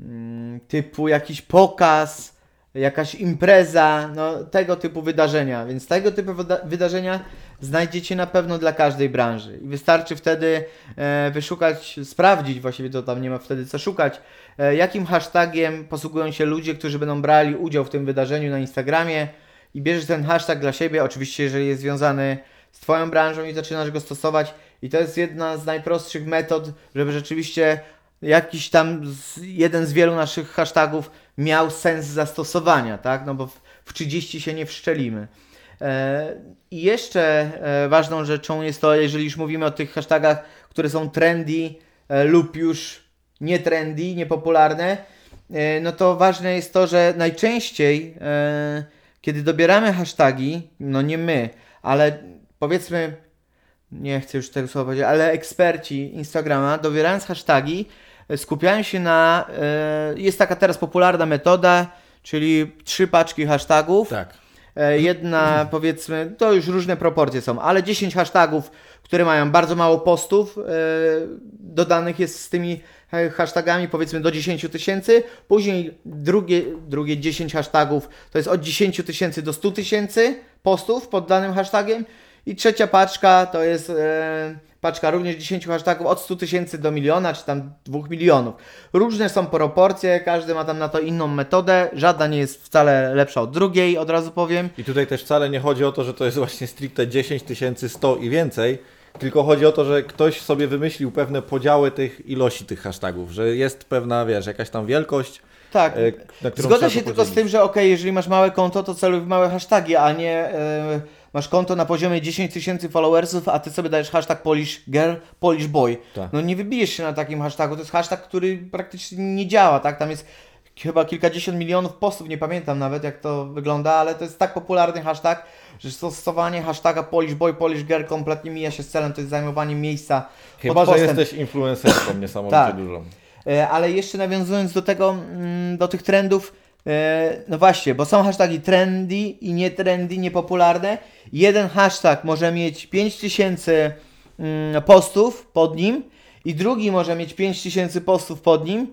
mm, typu jakiś pokaz, jakaś impreza, no tego typu wydarzenia. Więc tego typu wyda- wydarzenia znajdziecie na pewno dla każdej branży. I wystarczy wtedy e, wyszukać, sprawdzić, właściwie to tam nie ma wtedy co szukać, e, jakim hashtagiem posługują się ludzie, którzy będą brali udział w tym wydarzeniu na Instagramie i bierzesz ten hashtag dla siebie, oczywiście jeżeli jest związany z Twoją branżą i zaczynasz go stosować i to jest jedna z najprostszych metod, żeby rzeczywiście jakiś tam z, jeden z wielu naszych hashtagów miał sens zastosowania, tak? No bo w, w 30 się nie wszczelimy. E, I jeszcze e, ważną rzeczą jest to, jeżeli już mówimy o tych hashtagach, które są trendy e, lub już nie trendy, niepopularne, no to ważne jest to, że najczęściej, kiedy dobieramy hashtagi, no nie my, ale powiedzmy, nie chcę już tego słowa powiedzieć, ale eksperci Instagrama, dobierając hashtagi, skupiają się na. Jest taka teraz popularna metoda, czyli trzy paczki hashtagów. Tak. E, Jedna, powiedzmy, to już różne proporcje są, ale 10 hashtagów, które mają bardzo mało postów, e, dodanych jest z tymi e, hashtagami, powiedzmy do 10 tysięcy. Później drugie, drugie 10 hashtagów to jest od 10 tysięcy do 100 tysięcy postów pod danym hashtagiem. I trzecia paczka to jest e, paczka również 10 hashtagów od 100 tysięcy do miliona, czy tam 2 milionów. Różne są proporcje, każdy ma tam na to inną metodę, żadna nie jest wcale lepsza od drugiej, od razu powiem. I tutaj też wcale nie chodzi o to, że to jest właśnie stricte 10 tysięcy, 100 i więcej, tylko chodzi o to, że ktoś sobie wymyślił pewne podziały tych ilości tych hashtagów, że jest pewna, wiesz, jakaś tam wielkość, Tak. e, Zgodzę się tylko z tym, że ok, jeżeli masz małe konto, to celuj w małe hasztagi, a nie e, masz konto na poziomie 10 tysięcy followersów, a ty sobie dajesz hashtag Polish Girl, Polish Boy. Tak. No nie wybijesz się na takim hashtagu, to jest hashtag, który praktycznie nie działa, tak? Tam jest chyba kilkadziesiąt milionów postów, nie pamiętam nawet jak to wygląda, ale to jest tak popularny hashtag, że stosowanie hashtaga Polish Boy, Polish Girl kompletnie mija się z celem, to jest zajmowanie miejsca Chyba, że jesteś influencerką niesamowicie Tak. dużą. E, Ale jeszcze nawiązując do tego, mm, do tych trendów, no właśnie, bo są hasztagi trendy i nie trendy, niepopularne. Jeden hashtag może mieć 5000 mm, postów pod nim i drugi może mieć 5000 postów pod nim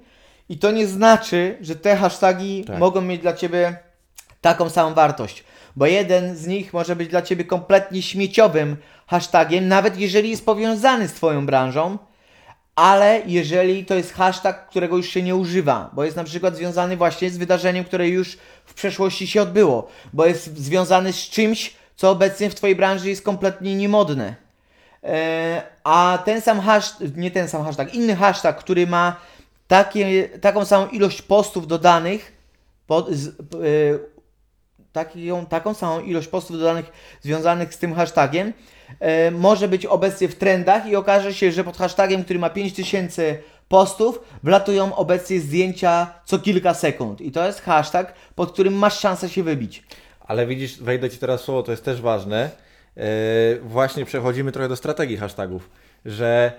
i to nie znaczy, że te hasztagi Tak. mogą mieć dla Ciebie taką samą wartość. Bo jeden z nich może być dla Ciebie kompletnie śmieciowym hashtagiem, nawet jeżeli jest powiązany z Twoją branżą, ale jeżeli to jest hashtag, którego już się nie używa, bo jest na przykład związany właśnie z wydarzeniem, które już w przeszłości się odbyło, bo jest związany z czymś, co obecnie w Twojej branży jest kompletnie niemodne. E, a ten sam hashtag, nie ten sam hashtag, inny hashtag, który ma takie, taką samą ilość postów dodanych, pod, z, e, taką, taką samą ilość postów dodanych związanych z tym hashtagiem, e, może być obecnie w trendach i okaże się, że pod hashtagiem, który ma 5000 postów, wlatują obecnie zdjęcia co kilka sekund. I to jest hashtag, pod którym masz szansę się wybić. Ale widzisz, wejdę Ci teraz słowo, to jest też ważne. Yy, właśnie przechodzimy trochę do strategii hashtagów, że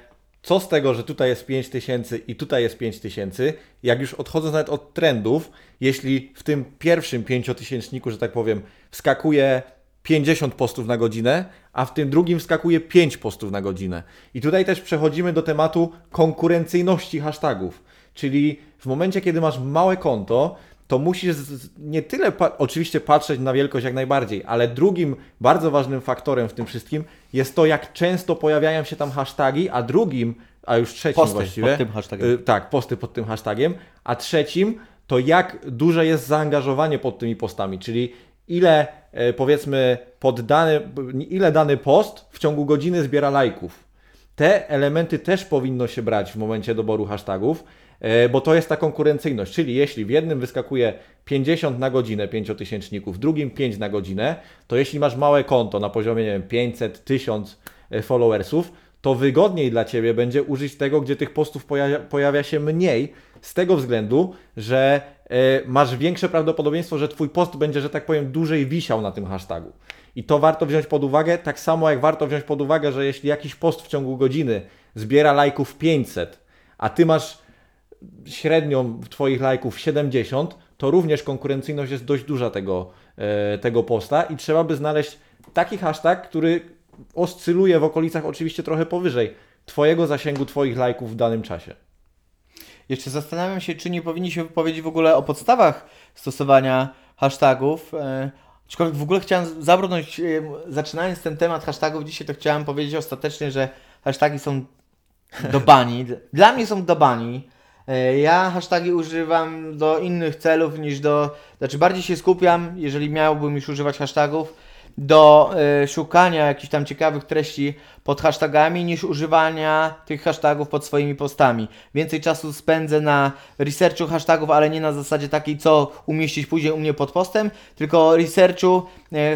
co z tego, że tutaj jest 5000 i tutaj jest 5000, jak już odchodząc nawet od trendów, jeśli w tym pierwszym pięciotysięczniku, że tak powiem, wskakuje 50 postów na godzinę, a w tym drugim wskakuje 5 postów na godzinę. I tutaj też przechodzimy do tematu konkurencyjności hashtagów. Czyli w momencie, kiedy masz małe konto, to musisz nie tyle pa- oczywiście patrzeć na wielkość jak najbardziej, ale drugim bardzo ważnym faktorem w tym wszystkim jest to, jak często pojawiają się tam hasztagi, a drugim, a już trzecim Posty właściwie. pod tym hashtagiem. y, tak, posty pod tym hashtagiem, a trzecim to jak duże jest zaangażowanie pod tymi postami, czyli ile e, powiedzmy pod dany, ile dany post w ciągu godziny zbiera lajków. Te elementy też powinno się brać w momencie doboru hashtagów, e, bo to jest ta konkurencyjność. Czyli jeśli w jednym wyskakuje 50 na godzinę pięciotysięczników, w drugim 5 na godzinę, to jeśli masz małe konto na poziomie nie wiem, 500, 1000 e, followersów, to wygodniej dla Ciebie będzie użyć tego, gdzie tych postów pojawia, pojawia się mniej, z tego względu, że e, masz większe prawdopodobieństwo, że Twój post będzie, że tak powiem, dłużej wisiał na tym hashtagu. I to warto wziąć pod uwagę, tak samo jak warto wziąć pod uwagę, że jeśli jakiś post w ciągu godziny zbiera lajków 500, a Ty masz średnią Twoich lajków 70, to również konkurencyjność jest dość duża tego, e, tego posta i trzeba by znaleźć taki hashtag, który oscyluje w okolicach oczywiście trochę powyżej Twojego zasięgu, Twoich lajków w danym czasie. Jeszcze zastanawiam się, czy nie powinniśmy powiedzieć w ogóle o podstawach stosowania hashtagów. E, aczkolwiek w ogóle chciałem zabrnąć, e, zaczynając ten temat hashtagów, dzisiaj to chciałem powiedzieć ostatecznie, że hasztagi są do bani. Dla mnie są do bani. E, ja hasztagi używam do innych celów niż do. Znaczy, bardziej się skupiam, jeżeli miałbym już używać hashtagów, do e, szukania jakichś tam ciekawych treści pod hashtagami niż używania tych hashtagów pod swoimi postami. Więcej czasu spędzę na researchu hashtagów, ale nie na zasadzie takiej, co umieścić później u mnie pod postem, tylko researchu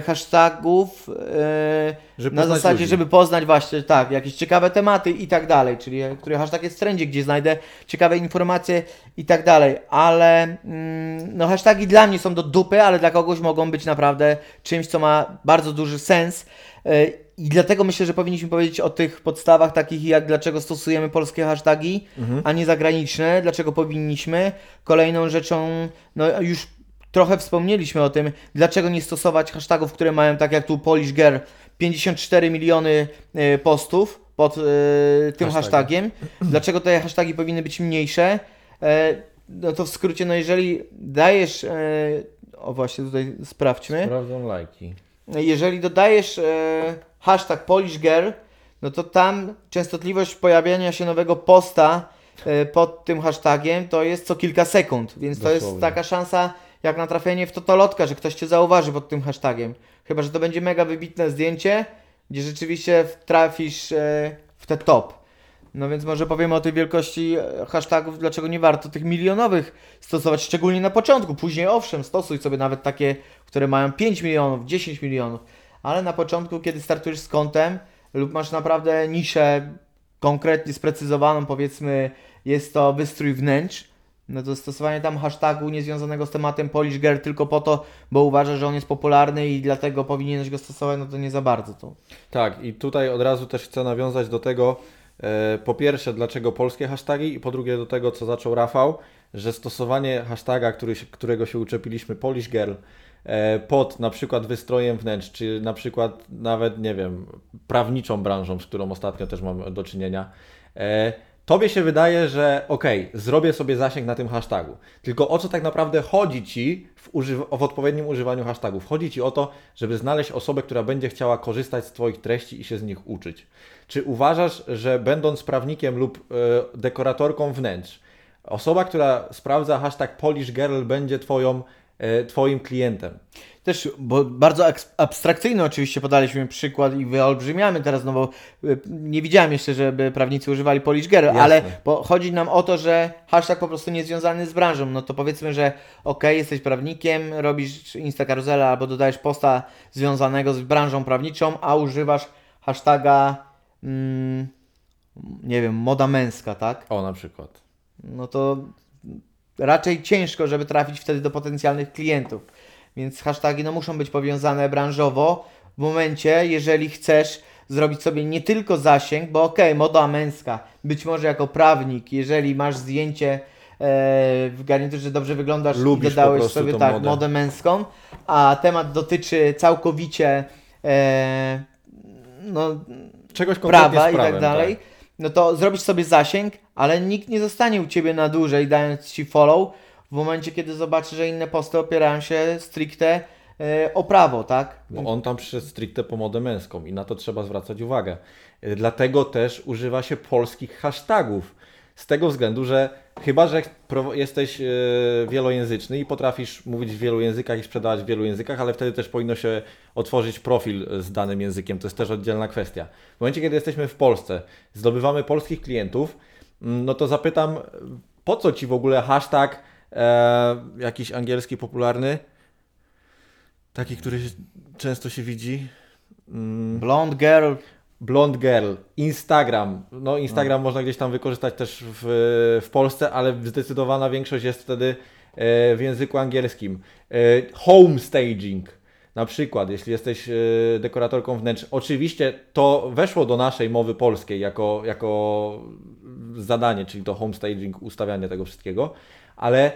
hashtagów e, Żeby na zasadzie, ludzi. żeby poznać właśnie tak, jakieś ciekawe tematy i tak dalej, czyli e, który hashtag jest w trendzie, gdzie znajdę ciekawe informacje i tak dalej, ale mm, no hasztagi dla mnie są do dupy, ale dla kogoś mogą być naprawdę czymś, co ma bardzo duży sens e, i dlatego myślę, że powinniśmy powiedzieć o tych podstawach takich jak dlaczego stosujemy polskie hasztagi, a nie zagraniczne, dlaczego powinniśmy. Kolejną rzeczą, no już trochę wspomnieliśmy o tym, dlaczego nie stosować hashtagów, które mają tak jak tu Polish Girl 54 miliony e, postów pod e, tym Hashtagiem. hashtagiem. Dlaczego te hashtagi powinny być mniejsze? E, no to w skrócie, no jeżeli dajesz, e, o właśnie tutaj sprawdźmy, Sprawdzą lajki. jeżeli dodajesz e, hashtag Polish Girl, no to tam częstotliwość pojawiania się nowego posta e, pod tym hashtagiem to jest co kilka sekund, więc to jest Dosłownie. taka szansa jak na trafienie w totolotka, że ktoś Cię zauważy pod tym hashtagiem. Chyba, że to będzie mega wybitne zdjęcie, gdzie rzeczywiście trafisz e, w te top. No więc może powiemy o tej wielkości e, hashtagów, dlaczego nie warto tych milionowych stosować, szczególnie na początku. Później owszem, stosuj sobie nawet takie, które mają 5 milionów, 10 milionów, ale na początku, kiedy startujesz z kontem lub masz naprawdę niszę konkretnie sprecyzowaną, powiedzmy jest to wystrój wnętrz, no to stosowanie tam hashtagu niezwiązanego z tematem Polish Girl tylko po to, bo uważasz, że on jest popularny i dlatego powinieneś go stosować, no to nie za bardzo to. Tak, i tutaj od razu też chcę nawiązać do tego, e, po pierwsze, dlaczego polskie hasztagi, i po drugie do tego, co zaczął Rafał, że stosowanie hashtaga, który którego się uczepiliśmy, Polish Girl, e, pod na przykład wystrojem wnętrz, czy na przykład nawet, nie wiem, prawniczą branżą, z którą ostatnio też mam do czynienia, e, Tobie się wydaje, że okej, zrobię sobie zasięg na tym hashtagu. Tylko o co tak naprawdę chodzi Ci w, używ- w odpowiednim używaniu hashtagów? Chodzi Ci o to, żeby znaleźć osobę, która będzie chciała korzystać z Twoich treści i się z nich uczyć. Czy uważasz, że będąc prawnikiem lub e, dekoratorką wnętrz, osoba, która sprawdza hashtag Polish Girl będzie twoją, Twoim klientem? Też, bo bardzo abstrakcyjny oczywiście podaliśmy przykład i wyolbrzymiamy teraz, no bo y, nie widziałem jeszcze, żeby prawnicy używali Polish Girl, Jasne. ale bo chodzi nam o to, że hashtag po prostu nie związany z branżą, no to powiedzmy, że okej, jesteś prawnikiem, robisz Insta karuzela albo dodajesz posta związanego z branżą prawniczą, a używasz hashtaga, mm, nie wiem, moda męska, tak? O, na przykład. no to raczej ciężko, żeby trafić wtedy do potencjalnych klientów. Więc hasztagi no, muszą być powiązane branżowo w momencie, jeżeli chcesz zrobić sobie nie tylko zasięg, bo okej, moda męska, być może jako prawnik, jeżeli masz zdjęcie e, w garniturze dobrze wyglądasz Lubisz i dodałeś po prostu sobie tak, modę. modę męską, a temat dotyczy całkowicie e, no, Czegoś prawa i prawem, tak dalej, no to zrobisz sobie zasięg, ale nikt nie zostanie u Ciebie na dłużej dając Ci follow w momencie, kiedy zobaczy, że inne posty opierają się stricte e, o prawo, tak? Bo on tam przyszedł stricte po modę męską i na to trzeba zwracać uwagę. Dlatego też używa się polskich hashtagów. Z tego względu, że chyba, że jesteś y, wielojęzyczny i potrafisz mówić w wielu językach i sprzedawać w wielu językach, ale wtedy też powinno się otworzyć profil z danym językiem. To jest też oddzielna kwestia. W momencie, kiedy jesteśmy w Polsce, zdobywamy polskich klientów, mm, no to zapytam, po co Ci w ogóle hashtag e, jakiś angielski popularny? Taki, który często się widzi. Mm, Blonde girl, Blond Girl, Instagram. No, Instagram można gdzieś tam wykorzystać też w, w Polsce, ale zdecydowana większość jest wtedy e, w języku angielskim. E, Home staging. Na przykład, jeśli jesteś e, dekoratorką wnętrz, oczywiście to weszło do naszej mowy polskiej jako, jako zadanie, czyli to home staging, ustawianie tego wszystkiego, ale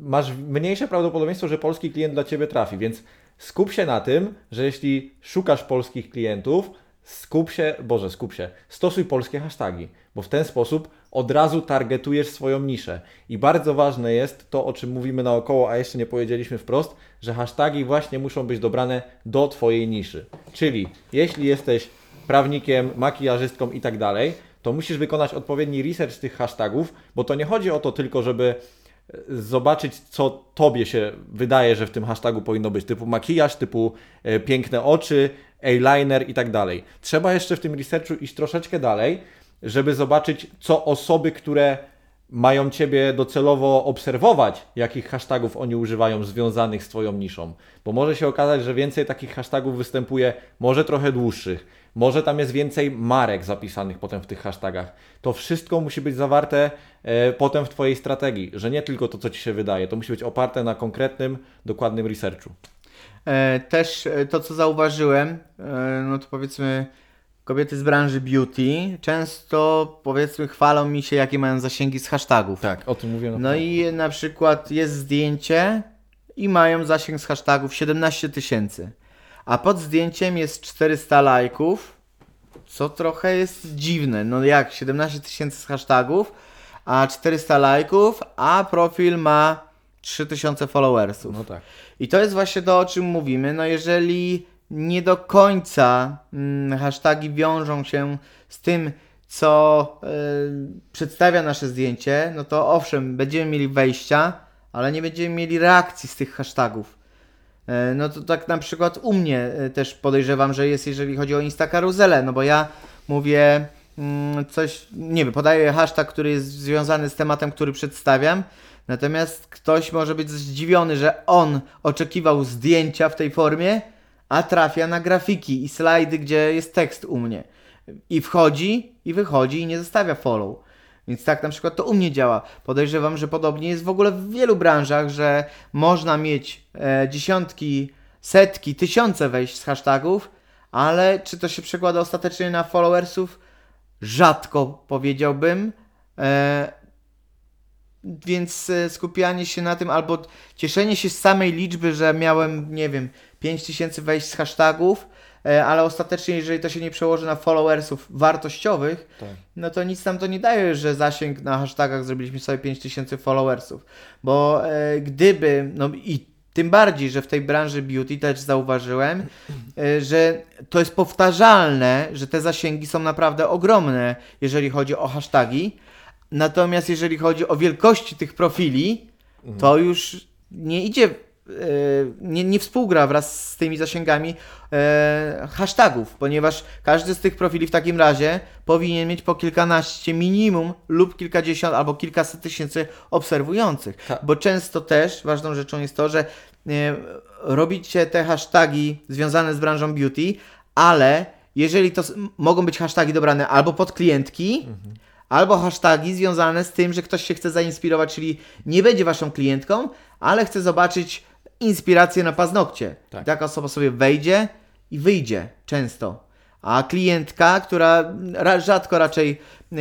masz mniejsze prawdopodobieństwo, że polski klient dla Ciebie trafi, więc skup się na tym, że jeśli szukasz polskich klientów, skup się, Boże, skup się, stosuj polskie hasztagi, bo w ten sposób od razu targetujesz swoją niszę. I bardzo ważne jest to, o czym mówimy naokoło, a jeszcze nie powiedzieliśmy wprost, że hasztagi właśnie muszą być dobrane do Twojej niszy. Czyli jeśli jesteś prawnikiem, makijażystką i tak dalej, to musisz wykonać odpowiedni research tych hashtagów, bo to nie chodzi o to tylko, żeby zobaczyć, co tobie się wydaje, że w tym hashtagu powinno być, typu makijaż, typu e, piękne oczy, eyeliner i tak dalej. Trzeba jeszcze w tym researchu iść troszeczkę dalej, żeby zobaczyć, co osoby, które mają Ciebie docelowo obserwować, jakich hashtagów oni używają związanych z Twoją niszą. Bo może się okazać, że więcej takich hashtagów występuje, może trochę dłuższych, może tam jest więcej marek zapisanych potem w tych hashtagach. To wszystko musi być zawarte e, potem w Twojej strategii, że nie tylko to, co Ci się wydaje, to musi być oparte na konkretnym, dokładnym researchu. E, Też e, to, co zauważyłem, e, no to powiedzmy kobiety z branży beauty często powiedzmy chwalą mi się, jakie mają zasięgi z hashtagów. Tak, o tym mówiłem. No i na przykład jest zdjęcie i mają zasięg z hashtagów 17 tysięcy, a pod zdjęciem jest 400 lajków, co trochę jest dziwne. No jak 17 tysięcy z hashtagów, a 400 lajków, a profil ma 3000 followersów. No tak. I to jest właśnie to, o czym mówimy. No jeżeli nie do końca mm, hasztagi wiążą się z tym, co y, przedstawia nasze zdjęcie, no to owszem, będziemy mieli wejścia, ale nie będziemy mieli reakcji z tych hashtagów. E, No to tak na przykład u mnie e, też podejrzewam, że jest, jeżeli chodzi o Insta karuzelę, no bo ja mówię coś, nie wiem, podaję hashtag, który jest związany z tematem, który przedstawiam, natomiast ktoś może być zdziwiony, że on oczekiwał zdjęcia w tej formie, a trafia na grafiki i slajdy, gdzie jest tekst u mnie. I wchodzi, i wychodzi, i nie zostawia follow. Więc tak na przykład to u mnie działa. Podejrzewam, że podobnie jest w ogóle w wielu branżach, że można mieć e, dziesiątki, setki, tysiące wejść z hashtagów, ale czy to się przekłada ostatecznie na followersów? Rzadko powiedziałbym. E, więc e, skupianie się na tym albo cieszenie się z samej liczby, że miałem, nie wiem, 5000 wejść z hashtagów, e, ale ostatecznie, jeżeli to się nie przełoży na followersów wartościowych, Tak. no to nic nam to nie daje, że zasięg na hashtagach zrobiliśmy sobie 5000 followersów. Bo e, gdyby, no i tym bardziej, że w tej branży beauty też zauważyłem, e, że to jest powtarzalne, że te zasięgi są naprawdę ogromne, jeżeli chodzi o hasztagi. Natomiast jeżeli chodzi o wielkości tych profili, to już nie idzie, nie, nie współgra wraz z tymi zasięgami e, hashtagów, ponieważ każdy z tych profili w takim razie powinien mieć po kilkanaście minimum lub kilkadziesiąt albo kilkaset tysięcy obserwujących. Tak. Bo często też ważną rzeczą jest to, że e, robicie te hasztagi związane z branżą beauty, ale jeżeli to mogą być hasztagi dobrane albo pod klientki, albo hasztagi związane z tym, że ktoś się chce zainspirować, czyli nie będzie waszą klientką, ale chce zobaczyć inspirację na paznokcie. Tak. Taka osoba sobie wejdzie i wyjdzie często. A klientka, która ra, rzadko raczej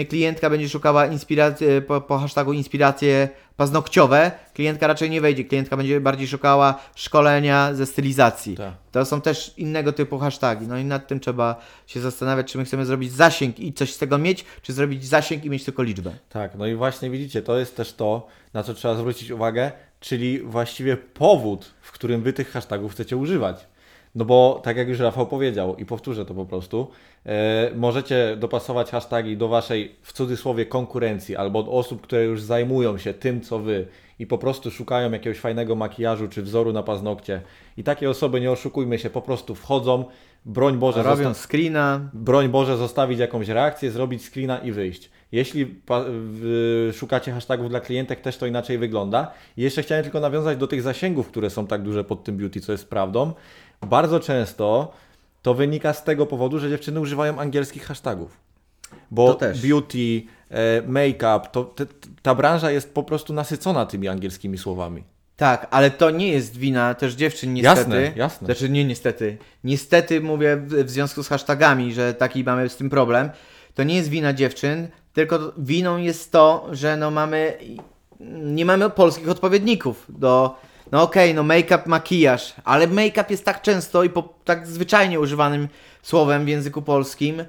klientka będzie szukała inspiracji, po, po hashtagu inspiracje paznokciowe, klientka raczej nie wejdzie. Klientka będzie bardziej szukała szkolenia ze stylizacji. Tak. To są też innego typu hasztagi. No i nad tym trzeba się zastanawiać, czy my chcemy zrobić zasięg i coś z tego mieć, czy zrobić zasięg i mieć tylko liczbę. Tak, no i właśnie widzicie, to jest też to, na co trzeba zwrócić uwagę, czyli właściwie powód, w którym wy tych hashtagów chcecie używać. No bo tak jak już Rafał powiedział i powtórzę to po prostu, e, możecie dopasować hashtagi do waszej w cudzysłowie konkurencji albo od osób, które już zajmują się tym, co wy i po prostu szukają jakiegoś fajnego makijażu czy wzoru na paznokcie. I takie osoby, nie oszukujmy się, po prostu wchodzą, broń Boże, Robią zosta- screena, broń Boże, zostawić jakąś reakcję, zrobić screena i wyjść. Jeśli pa- w, szukacie hashtagów dla klientek, też to inaczej wygląda. I jeszcze chciałem tylko nawiązać do tych zasięgów, które są tak duże pod tym beauty, co jest prawdą. Bardzo często to wynika z tego powodu, że dziewczyny używają angielskich hashtagów. Bo To też. beauty, e, make-up, to, te, ta branża jest po prostu nasycona tymi angielskimi słowami. Tak, ale to nie jest wina też dziewczyn niestety. Jasne, jasne. Znaczy nie niestety. Niestety mówię w, związku z hashtagami, że taki mamy z tym problem. To nie jest wina dziewczyn, tylko winą jest to, że no mamy nie mamy polskich odpowiedników do no okej, no make-up, makijaż, ale make-up jest tak często i po, tak zwyczajnie używanym słowem w języku polskim,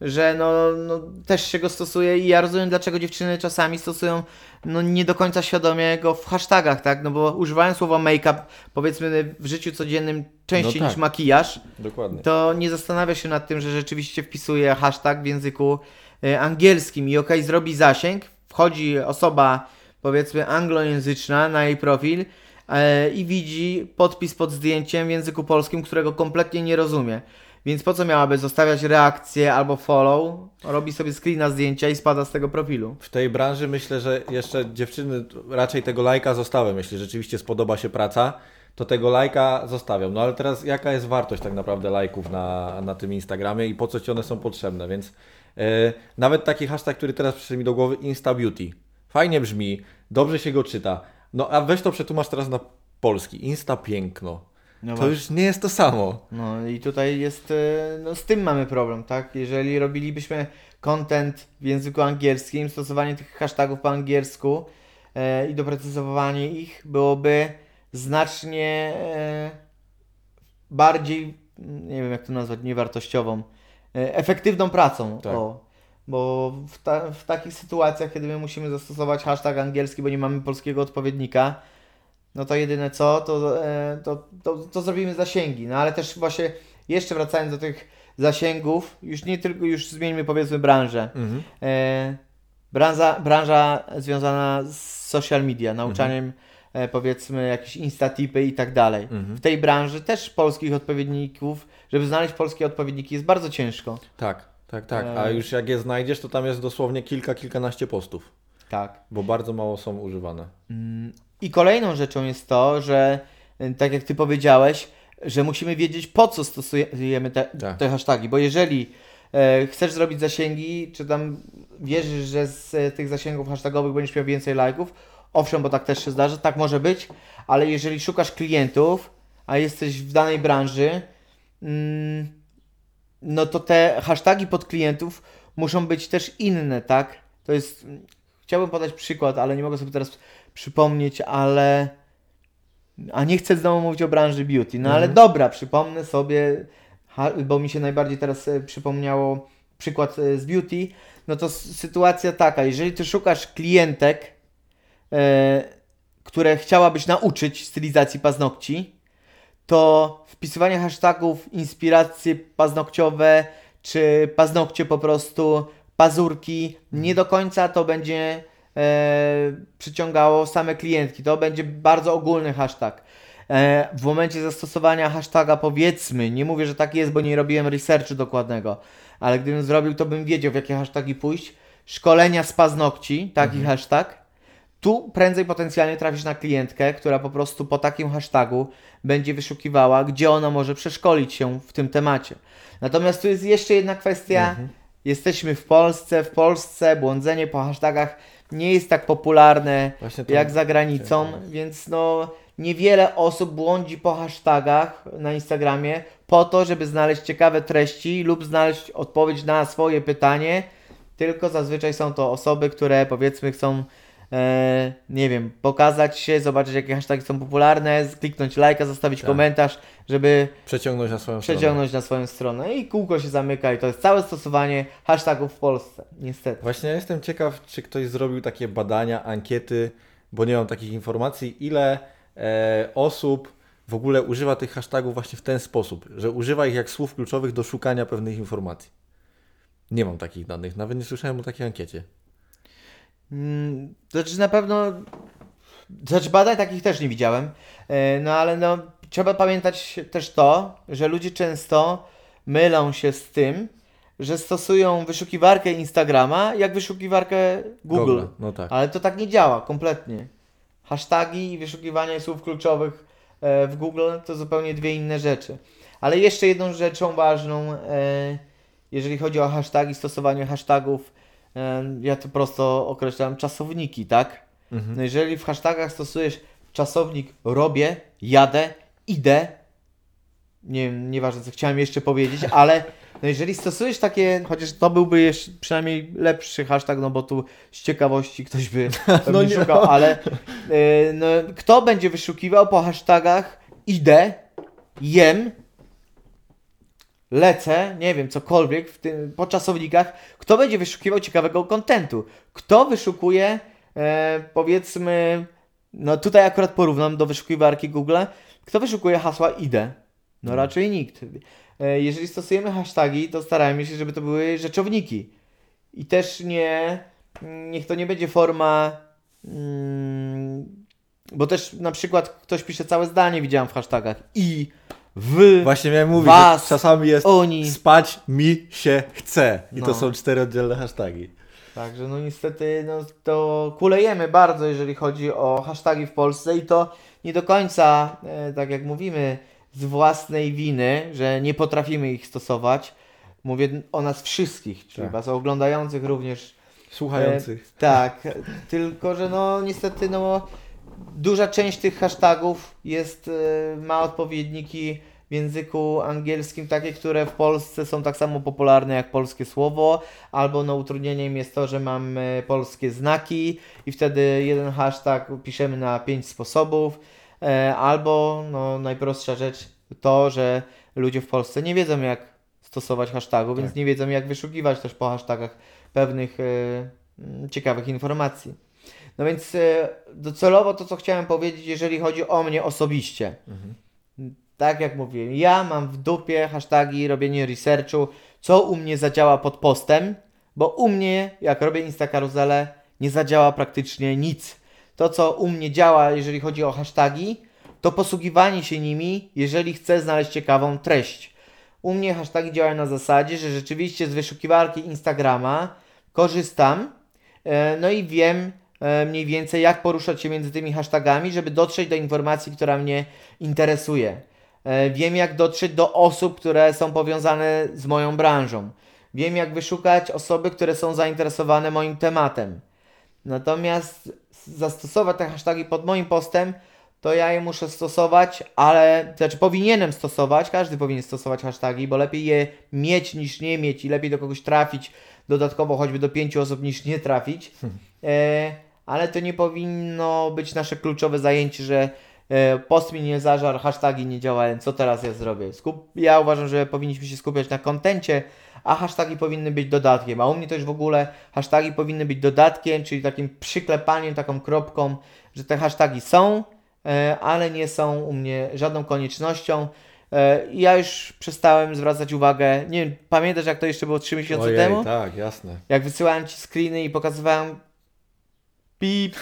że no, no też się go stosuje i ja rozumiem dlaczego dziewczyny czasami stosują no nie do końca świadomie go w hashtagach, tak? No bo używają słowa make-up powiedzmy w życiu codziennym częściej No tak. niż makijaż, Dokładnie. to nie zastanawia się nad tym, że rzeczywiście wpisuje hashtag w języku e, angielskim i okej, zrobi zasięg, wchodzi osoba powiedzmy anglojęzyczna na jej profil e, i widzi podpis pod zdjęciem w języku polskim, którego kompletnie nie rozumie. Więc po co miałaby zostawiać reakcję albo follow? Robi sobie screena zdjęcia i spada z tego profilu. W tej branży myślę, że jeszcze dziewczyny raczej tego lajka zostawią. Jeśli rzeczywiście spodoba się praca, to tego lajka zostawią. No ale teraz jaka jest wartość tak naprawdę lajków na, na tym Instagramie i po co Ci one są potrzebne? Więc e, nawet taki hashtag, który teraz przyszedł mi do głowy, Insta Beauty. Fajnie brzmi, dobrze się go czyta. No a weź to przetłumacz teraz na polski. Insta piękno. No to właśnie. już nie jest to samo. No i tutaj jest, e, no z tym mamy problem, tak? Jeżeli robilibyśmy content w języku angielskim, stosowanie tych hashtagów po angielsku e, i doprecyzowanie ich byłoby znacznie e, bardziej, nie wiem jak to nazwać, niewartościową, e, efektywną pracą. Tak. O, bo w, ta, w takich sytuacjach, kiedy my musimy zastosować hashtag angielski, bo nie mamy polskiego odpowiednika, no to jedyne co, to, e, to, to, to zrobimy zasięgi. No ale też właśnie jeszcze wracając do tych zasięgów, już nie tylko, już zmieńmy powiedzmy branżę. Mhm. E, branża, branża związana z social media, nauczaniem e, powiedzmy jakieś instatipy i tak dalej. Mhm. W tej branży też polskich odpowiedników, żeby znaleźć polskie odpowiedniki jest bardzo ciężko. Tak, tak, tak. A E. już jak je znajdziesz, to tam jest dosłownie kilka, kilkanaście postów. Tak. Bo bardzo mało są używane. Mm, I kolejną rzeczą jest to, że y, tak jak ty powiedziałeś, że musimy wiedzieć po co stosujemy te, Tak. te hasztagi, bo jeżeli e, chcesz zrobić zasięgi, czy tam wierzysz, że z e, tych zasięgów hashtagowych będziesz miał więcej lajków, owszem, bo tak też się zdarza, tak może być, ale jeżeli szukasz klientów, a jesteś w danej branży, mm, no to te hasztagi pod klientów muszą być też inne, tak? To jest. Chciałbym podać przykład, ale nie mogę sobie teraz przypomnieć, ale. A nie chcę znowu mówić o branży beauty. No ale Mhm. dobra, przypomnę sobie, bo mi się najbardziej teraz e, przypomniało przykład e, z beauty. No to sytuacja taka, jeżeli ty szukasz klientek, e, które chciałabyś nauczyć stylizacji paznokci, to wpisywanie hashtagów inspiracje paznokciowe, czy paznokcie po prostu, pazurki, nie do końca to będzie przyciągało same klientki. To będzie bardzo ogólny hashtag. E, w momencie zastosowania hashtaga powiedzmy, nie mówię, że tak jest, bo nie robiłem researchu dokładnego, ale gdybym zrobił, to bym wiedział, w jakie hasztagi pójść. Szkolenia z paznokci, taki hashtag. tu prędzej potencjalnie trafisz na klientkę, która po prostu po takim hashtagu będzie wyszukiwała, gdzie ona może przeszkolić się w tym temacie. Natomiast tu jest jeszcze jedna kwestia. Jesteśmy w Polsce, w Polsce błądzenie po hashtagach nie jest tak popularne jak za granicą, więc no niewiele osób błądzi po hashtagach na Instagramie po to, żeby znaleźć ciekawe treści lub znaleźć odpowiedź na swoje pytanie, tylko zazwyczaj są to osoby, które powiedzmy chcą e, nie wiem, pokazać się, zobaczyć jakie hasztagi są popularne, kliknąć lajka, zostawić Tak. komentarz, żeby Przeciągnąć na swoją stronę. przeciągnąć na swoją stronę i kółko się zamyka i to jest całe stosowanie hashtagów w Polsce, niestety. Właśnie ja jestem ciekaw, czy ktoś zrobił takie badania, ankiety, bo nie mam takich informacji, ile e, osób w ogóle używa tych hashtagów właśnie w ten sposób, że używa ich jak słów kluczowych do szukania pewnych informacji. Nie mam takich danych, nawet nie słyszałem o takiej ankiecie. Mm, znaczy na pewno. Znaczy badań takich też nie widziałem. E, No ale no, trzeba pamiętać też to, że ludzie często mylą się z tym, że stosują wyszukiwarkę Instagrama jak wyszukiwarkę Google. No tak. Ale to tak nie działa kompletnie. Hashtagi i wyszukiwanie słów kluczowych e, w Google to zupełnie dwie inne rzeczy. Ale jeszcze jedną rzeczą ważną, e, jeżeli chodzi o hashtagi, stosowanie hashtagów, ja to prosto określam czasowniki, tak? Mhm. No jeżeli w hashtagach stosujesz czasownik robię, jadę, idę, nie wiem, nieważne co chciałem jeszcze powiedzieć, ale no jeżeli stosujesz takie, chociaż to byłby jeszcze przynajmniej lepszy hashtag, no bo tu z ciekawości ktoś by No nie. szukał, ale y, no, kto będzie wyszukiwał po hashtagach idę, jem, lecę, nie wiem, cokolwiek w tym, po czasownikach, kto będzie wyszukiwał ciekawego kontentu? Kto wyszukuje, e, powiedzmy, no tutaj akurat porównam do wyszukiwarki Google, kto wyszukuje hasła idę? No Hmm. raczej nikt. E, jeżeli stosujemy hashtagi, to starajmy się, żeby to były rzeczowniki. I też nie, niech to nie będzie forma, mm, bo też na przykład ktoś pisze całe zdanie, widziałem w hashtagach i, w, Właśnie miałem mówić, Was, że czasami jest oni. spać mi się chce. I No. to są cztery oddzielne hashtagi. Także no niestety no, to kulejemy bardzo, jeżeli chodzi o hashtagi w Polsce i to nie do końca, e, tak jak mówimy, z własnej winy, że nie potrafimy ich stosować. Mówię o nas wszystkich, czyli Tak. was oglądających również. Słuchających. E, tak, tylko że no niestety no duża część tych hashtagów jest, e, ma odpowiedniki w języku angielskim takie, które w Polsce są tak samo popularne jak polskie słowo, albo no utrudnieniem jest to, że mamy polskie znaki i wtedy jeden hashtag piszemy na pięć sposobów, e, albo no najprostsza rzecz to, że ludzie w Polsce nie wiedzą jak stosować hashtagu, więc Tak. nie wiedzą jak wyszukiwać też po hashtagach pewnych e, ciekawych informacji. No więc e, docelowo to, co chciałem powiedzieć, jeżeli chodzi o mnie osobiście. Mhm. Tak jak mówiłem, ja mam w dupie hasztagi, robienie researchu, co u mnie zadziała pod postem, bo u mnie, jak robię Instakaruzelę, nie zadziała praktycznie nic. To, co u mnie działa, jeżeli chodzi o hasztagi, to posługiwanie się nimi, jeżeli chcę znaleźć ciekawą treść. U mnie hasztagi działają na zasadzie, że rzeczywiście z wyszukiwarki Instagrama korzystam, e, no i wiem mniej więcej, jak poruszać się między tymi hashtagami, żeby dotrzeć do informacji, która mnie interesuje. E, Wiem, jak dotrzeć do osób, które są powiązane z moją branżą. Wiem, jak wyszukać osoby, które są zainteresowane moim tematem. Natomiast zastosować te hasztagi pod moim postem, to ja je muszę stosować, ale znaczy powinienem stosować, każdy powinien stosować hasztagi, bo lepiej je mieć niż nie mieć i lepiej do kogoś trafić, dodatkowo choćby do pięciu osób niż nie trafić. E, ale to nie powinno być nasze kluczowe zajęcie, że e, post mi nie zażarł, hasztagi nie działają, co teraz ja zrobię? Skup... Ja uważam, że powinniśmy się skupiać na kontencie, a hasztagi powinny być dodatkiem. A u mnie też w ogóle hasztagi powinny być dodatkiem, czyli takim przyklepaniem, taką kropką, że te hasztagi są, e, ale nie są u mnie żadną koniecznością. E, Ja już przestałem zwracać uwagę. Nie wiem, pamiętasz jak to jeszcze było 3 miesiące Ojej, temu? tak, jasne. Jak wysyłałem ci screeny i pokazywałem pip,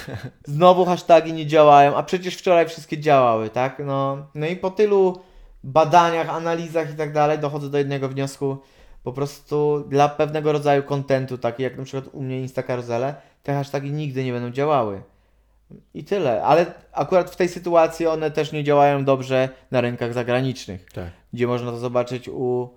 znowu hasztagi nie działają, a przecież wczoraj wszystkie działały, tak? No, no i po tylu badaniach, analizach i tak dalej dochodzę do jednego wniosku. Po prostu dla pewnego rodzaju kontentu, taki jak na przykład u mnie Instakaruzele, te hasztagi nigdy nie będą działały. I tyle. Ale akurat w tej sytuacji one też nie działają dobrze na rynkach zagranicznych, Tak. gdzie można to zobaczyć u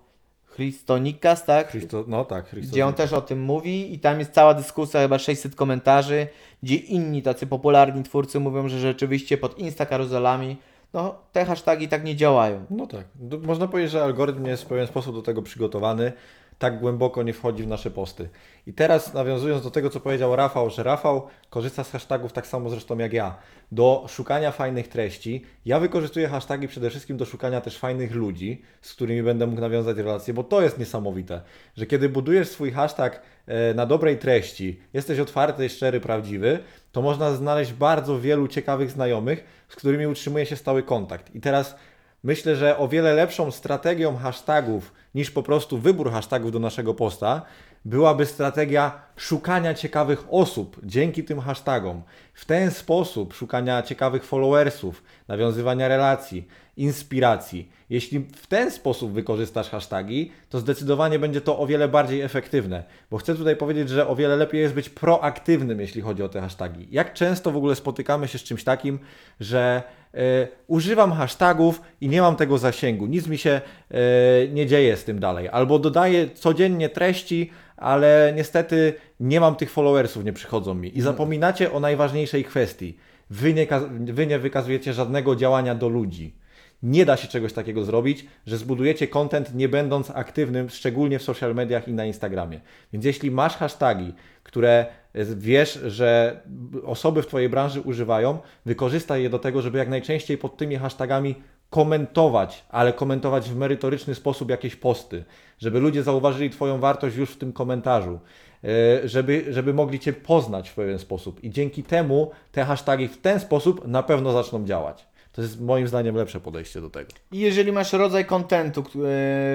Christonikas, tak? Christo, no tak, Christo, Gdzie on też o tym mówi i tam jest cała dyskusja, chyba 600 komentarzy, gdzie inni tacy popularni twórcy mówią, że rzeczywiście pod Insta karuzelami no te hasztagi tak nie działają. No tak. Można powiedzieć, że algorytm jest w pewien sposób do tego przygotowany. Tak głęboko nie wchodzi w nasze posty. I teraz nawiązując do tego, co powiedział Rafał, że Rafał korzysta z hashtagów tak samo zresztą jak ja, do szukania fajnych treści. Ja wykorzystuję hashtagi przede wszystkim do szukania też fajnych ludzi, z którymi będę mógł nawiązać relacje, bo to jest niesamowite, że kiedy budujesz swój hashtag e, na dobrej treści, jesteś otwarty, szczery, prawdziwy, to można znaleźć bardzo wielu ciekawych znajomych, z którymi utrzymuje się stały kontakt. I teraz Myślę, że o wiele lepszą strategią hashtagów niż po prostu wybór hashtagów do naszego posta byłaby strategia szukania ciekawych osób dzięki tym hashtagom. W ten sposób szukania ciekawych followersów, nawiązywania relacji, inspiracji. Jeśli w ten sposób wykorzystasz hashtagi, to zdecydowanie będzie to o wiele bardziej efektywne. Bo chcę tutaj powiedzieć, że o wiele lepiej jest być proaktywnym, jeśli chodzi o te hashtagi. Jak często w ogóle spotykamy się z czymś takim, że e, używam hashtagów i nie mam tego zasięgu, nic mi się e, nie dzieje z tym dalej. Albo dodaję codziennie treści, ale niestety nie mam tych followersów, nie przychodzą mi. I zapominacie o najważniejszej kwestii. Wy nie, wy nie wykazujecie żadnego działania do ludzi. Nie da się czegoś takiego zrobić, że zbudujecie content nie będąc aktywnym, szczególnie w social mediach i na Instagramie. Więc jeśli masz hashtagi, które e, wiesz, że osoby w Twojej branży używają, wykorzystaj je do tego, żeby jak najczęściej pod tymi hashtagami komentować, ale komentować w merytoryczny sposób jakieś posty, żeby ludzie zauważyli Twoją wartość już w tym komentarzu, e, żeby, żeby mogli Cię poznać w pewien sposób. I dzięki temu te hashtagi w ten sposób na pewno zaczną działać. To jest moim zdaniem lepsze podejście do tego. I jeżeli masz rodzaj kontentu,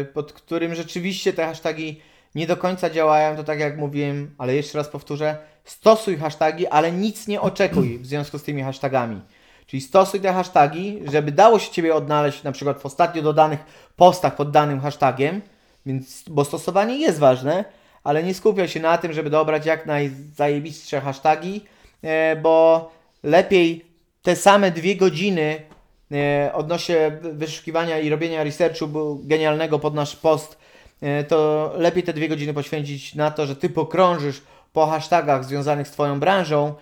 e, pod którym rzeczywiście te hasztagi nie do końca działają, to tak jak mówiłem, ale jeszcze raz powtórzę, stosuj hasztagi, ale nic nie oczekuj w związku z tymi hasztagami. Czyli stosuj te hasztagi, żeby dało się Ciebie odnaleźć na przykład w ostatnio dodanych postach pod danym hasztagiem, więc, bo stosowanie jest ważne, ale nie skupiaj się na tym, żeby dobrać jak najzajebistsze hasztagi, e, bo lepiej te same dwie godziny e, odnośnie wyszukiwania i robienia researchu genialnego pod nasz post, e, to lepiej te dwie godziny poświęcić na to, że Ty pokrążysz po hashtagach związanych z Twoją branżą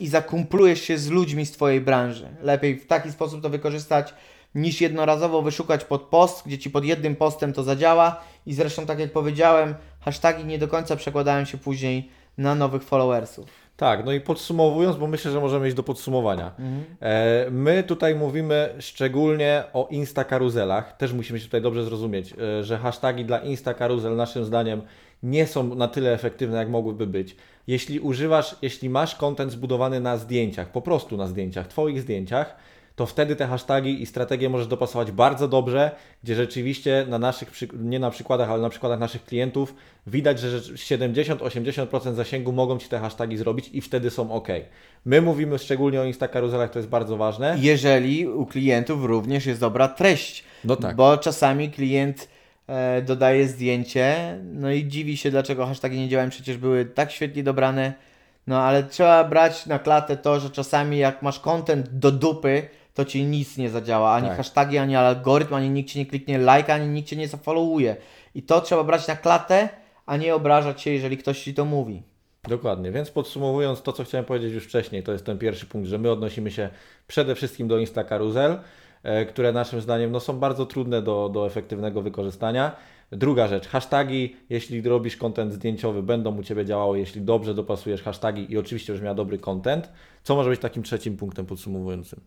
i zakumplujesz się z ludźmi z Twojej branży. Lepiej w taki sposób to wykorzystać, niż jednorazowo wyszukać pod post, gdzie Ci pod jednym postem to zadziała i zresztą tak jak powiedziałem, hasztagi nie do końca przekładają się później na nowych followersów. Tak, no i podsumowując, bo myślę, że możemy iść do podsumowania. E, my tutaj mówimy szczególnie o Insta karuzelach. Też musimy się tutaj dobrze zrozumieć, e, że hashtagi dla Insta karuzel naszym zdaniem nie są na tyle efektywne, jak mogłyby być. Jeśli używasz, jeśli masz kontent zbudowany na zdjęciach, po prostu na zdjęciach, Twoich zdjęciach, to wtedy te hasztagi i strategie możesz dopasować bardzo dobrze, gdzie rzeczywiście na naszych, nie na przykładach, ale na przykładach naszych klientów widać, że rzecz- 70-80% zasięgu mogą Ci te hasztagi zrobić i wtedy są ok. My mówimy szczególnie o Insta karuzelach, to jest bardzo ważne. Jeżeli u klientów również jest dobra treść. No tak. Bo czasami klient dodaje zdjęcie, no i dziwi się, dlaczego hasztagi nie działają, przecież były tak świetnie dobrane. No ale trzeba brać na klatę to, że czasami jak masz content do dupy, to ci nic nie zadziała. Ani Tak. hasztagi, ani algorytm, ani nikt ci nie kliknie like, ani nikt cię nie zafollowuje. I to trzeba brać na klatę, a nie obrażać się, jeżeli ktoś ci to mówi. Dokładnie, więc podsumowując to, co chciałem powiedzieć już wcześniej, to jest ten pierwszy punkt, że my odnosimy się przede wszystkim do Insta Karuzel, e, które naszym zdaniem no, są bardzo trudne do, do efektywnego wykorzystania. Druga rzecz, hasztagi, jeśli robisz kontent zdjęciowy, będą u Ciebie działały, jeśli dobrze dopasujesz hasztagi i oczywiście już miał dobry content. Co może być takim trzecim punktem podsumowującym?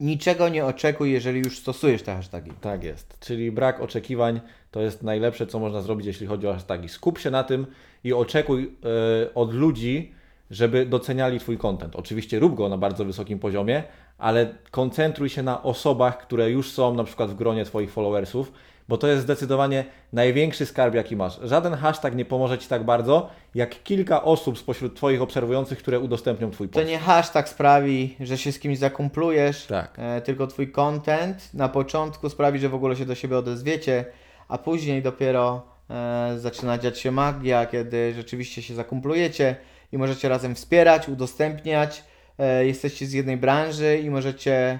Niczego nie oczekuj, jeżeli już stosujesz te hasztagi. Tak jest. Czyli brak oczekiwań to jest najlepsze, co można zrobić, jeśli chodzi o hasztagi. Skup się na tym i oczekuj e, od ludzi, żeby doceniali Twój content. Oczywiście rób go na bardzo wysokim poziomie, ale koncentruj się na osobach, które już są na przykład w gronie Twoich followersów, bo to jest zdecydowanie największy skarb, jaki masz. Żaden hashtag nie pomoże Ci tak bardzo, jak kilka osób spośród Twoich obserwujących, które udostępnią Twój To post. nie hashtag sprawi, że się z kimś zakumplujesz, Tak. e, tylko twój content na początku sprawi, że w ogóle się do siebie odezwiecie, a później dopiero e, zaczyna dziać się magia, kiedy rzeczywiście się zakumplujecie i możecie razem wspierać, udostępniać. E, jesteście z jednej branży i możecie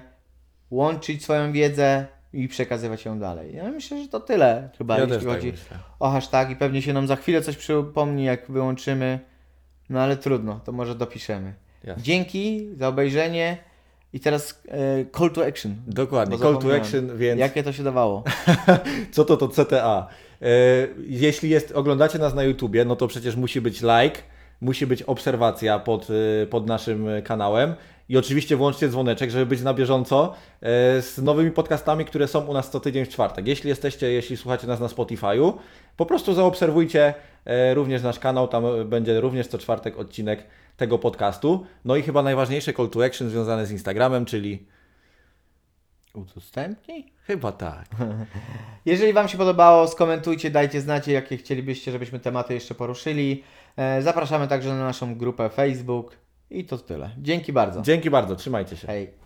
łączyć swoją wiedzę i przekazywać ją dalej. Ja myślę, że to tyle chyba, Ja jeśli tak chodzi myślę. o hashtagi. Pewnie się nam za chwilę coś przypomni, jak wyłączymy. No ale trudno, to może dopiszemy. Jasne. Dzięki za obejrzenie. I teraz e, call to action. Dokładnie, call to action, więc Jakie to się dawało? co to to CTA? E, jeśli jest, oglądacie nas na YouTubie, no to przecież musi być like, musi być obserwacja pod, e, pod naszym kanałem i oczywiście włączcie dzwoneczek, żeby być na bieżąco e, z nowymi podcastami, które są u nas co tydzień w czwartek. Jeśli jesteście, jeśli słuchacie nas na Spotify'u, po prostu zaobserwujcie e, również nasz kanał, tam będzie również co czwartek odcinek tego podcastu. No i chyba najważniejsze call to action związane z Instagramem, czyli Udostępnij? chyba tak. Jeżeli Wam się podobało, skomentujcie, dajcie znać, jakie chcielibyście, żebyśmy tematy jeszcze poruszyli. E, Zapraszamy także na naszą grupę Facebook. I to tyle. Dzięki bardzo. Dzięki bardzo, trzymajcie się. Hej.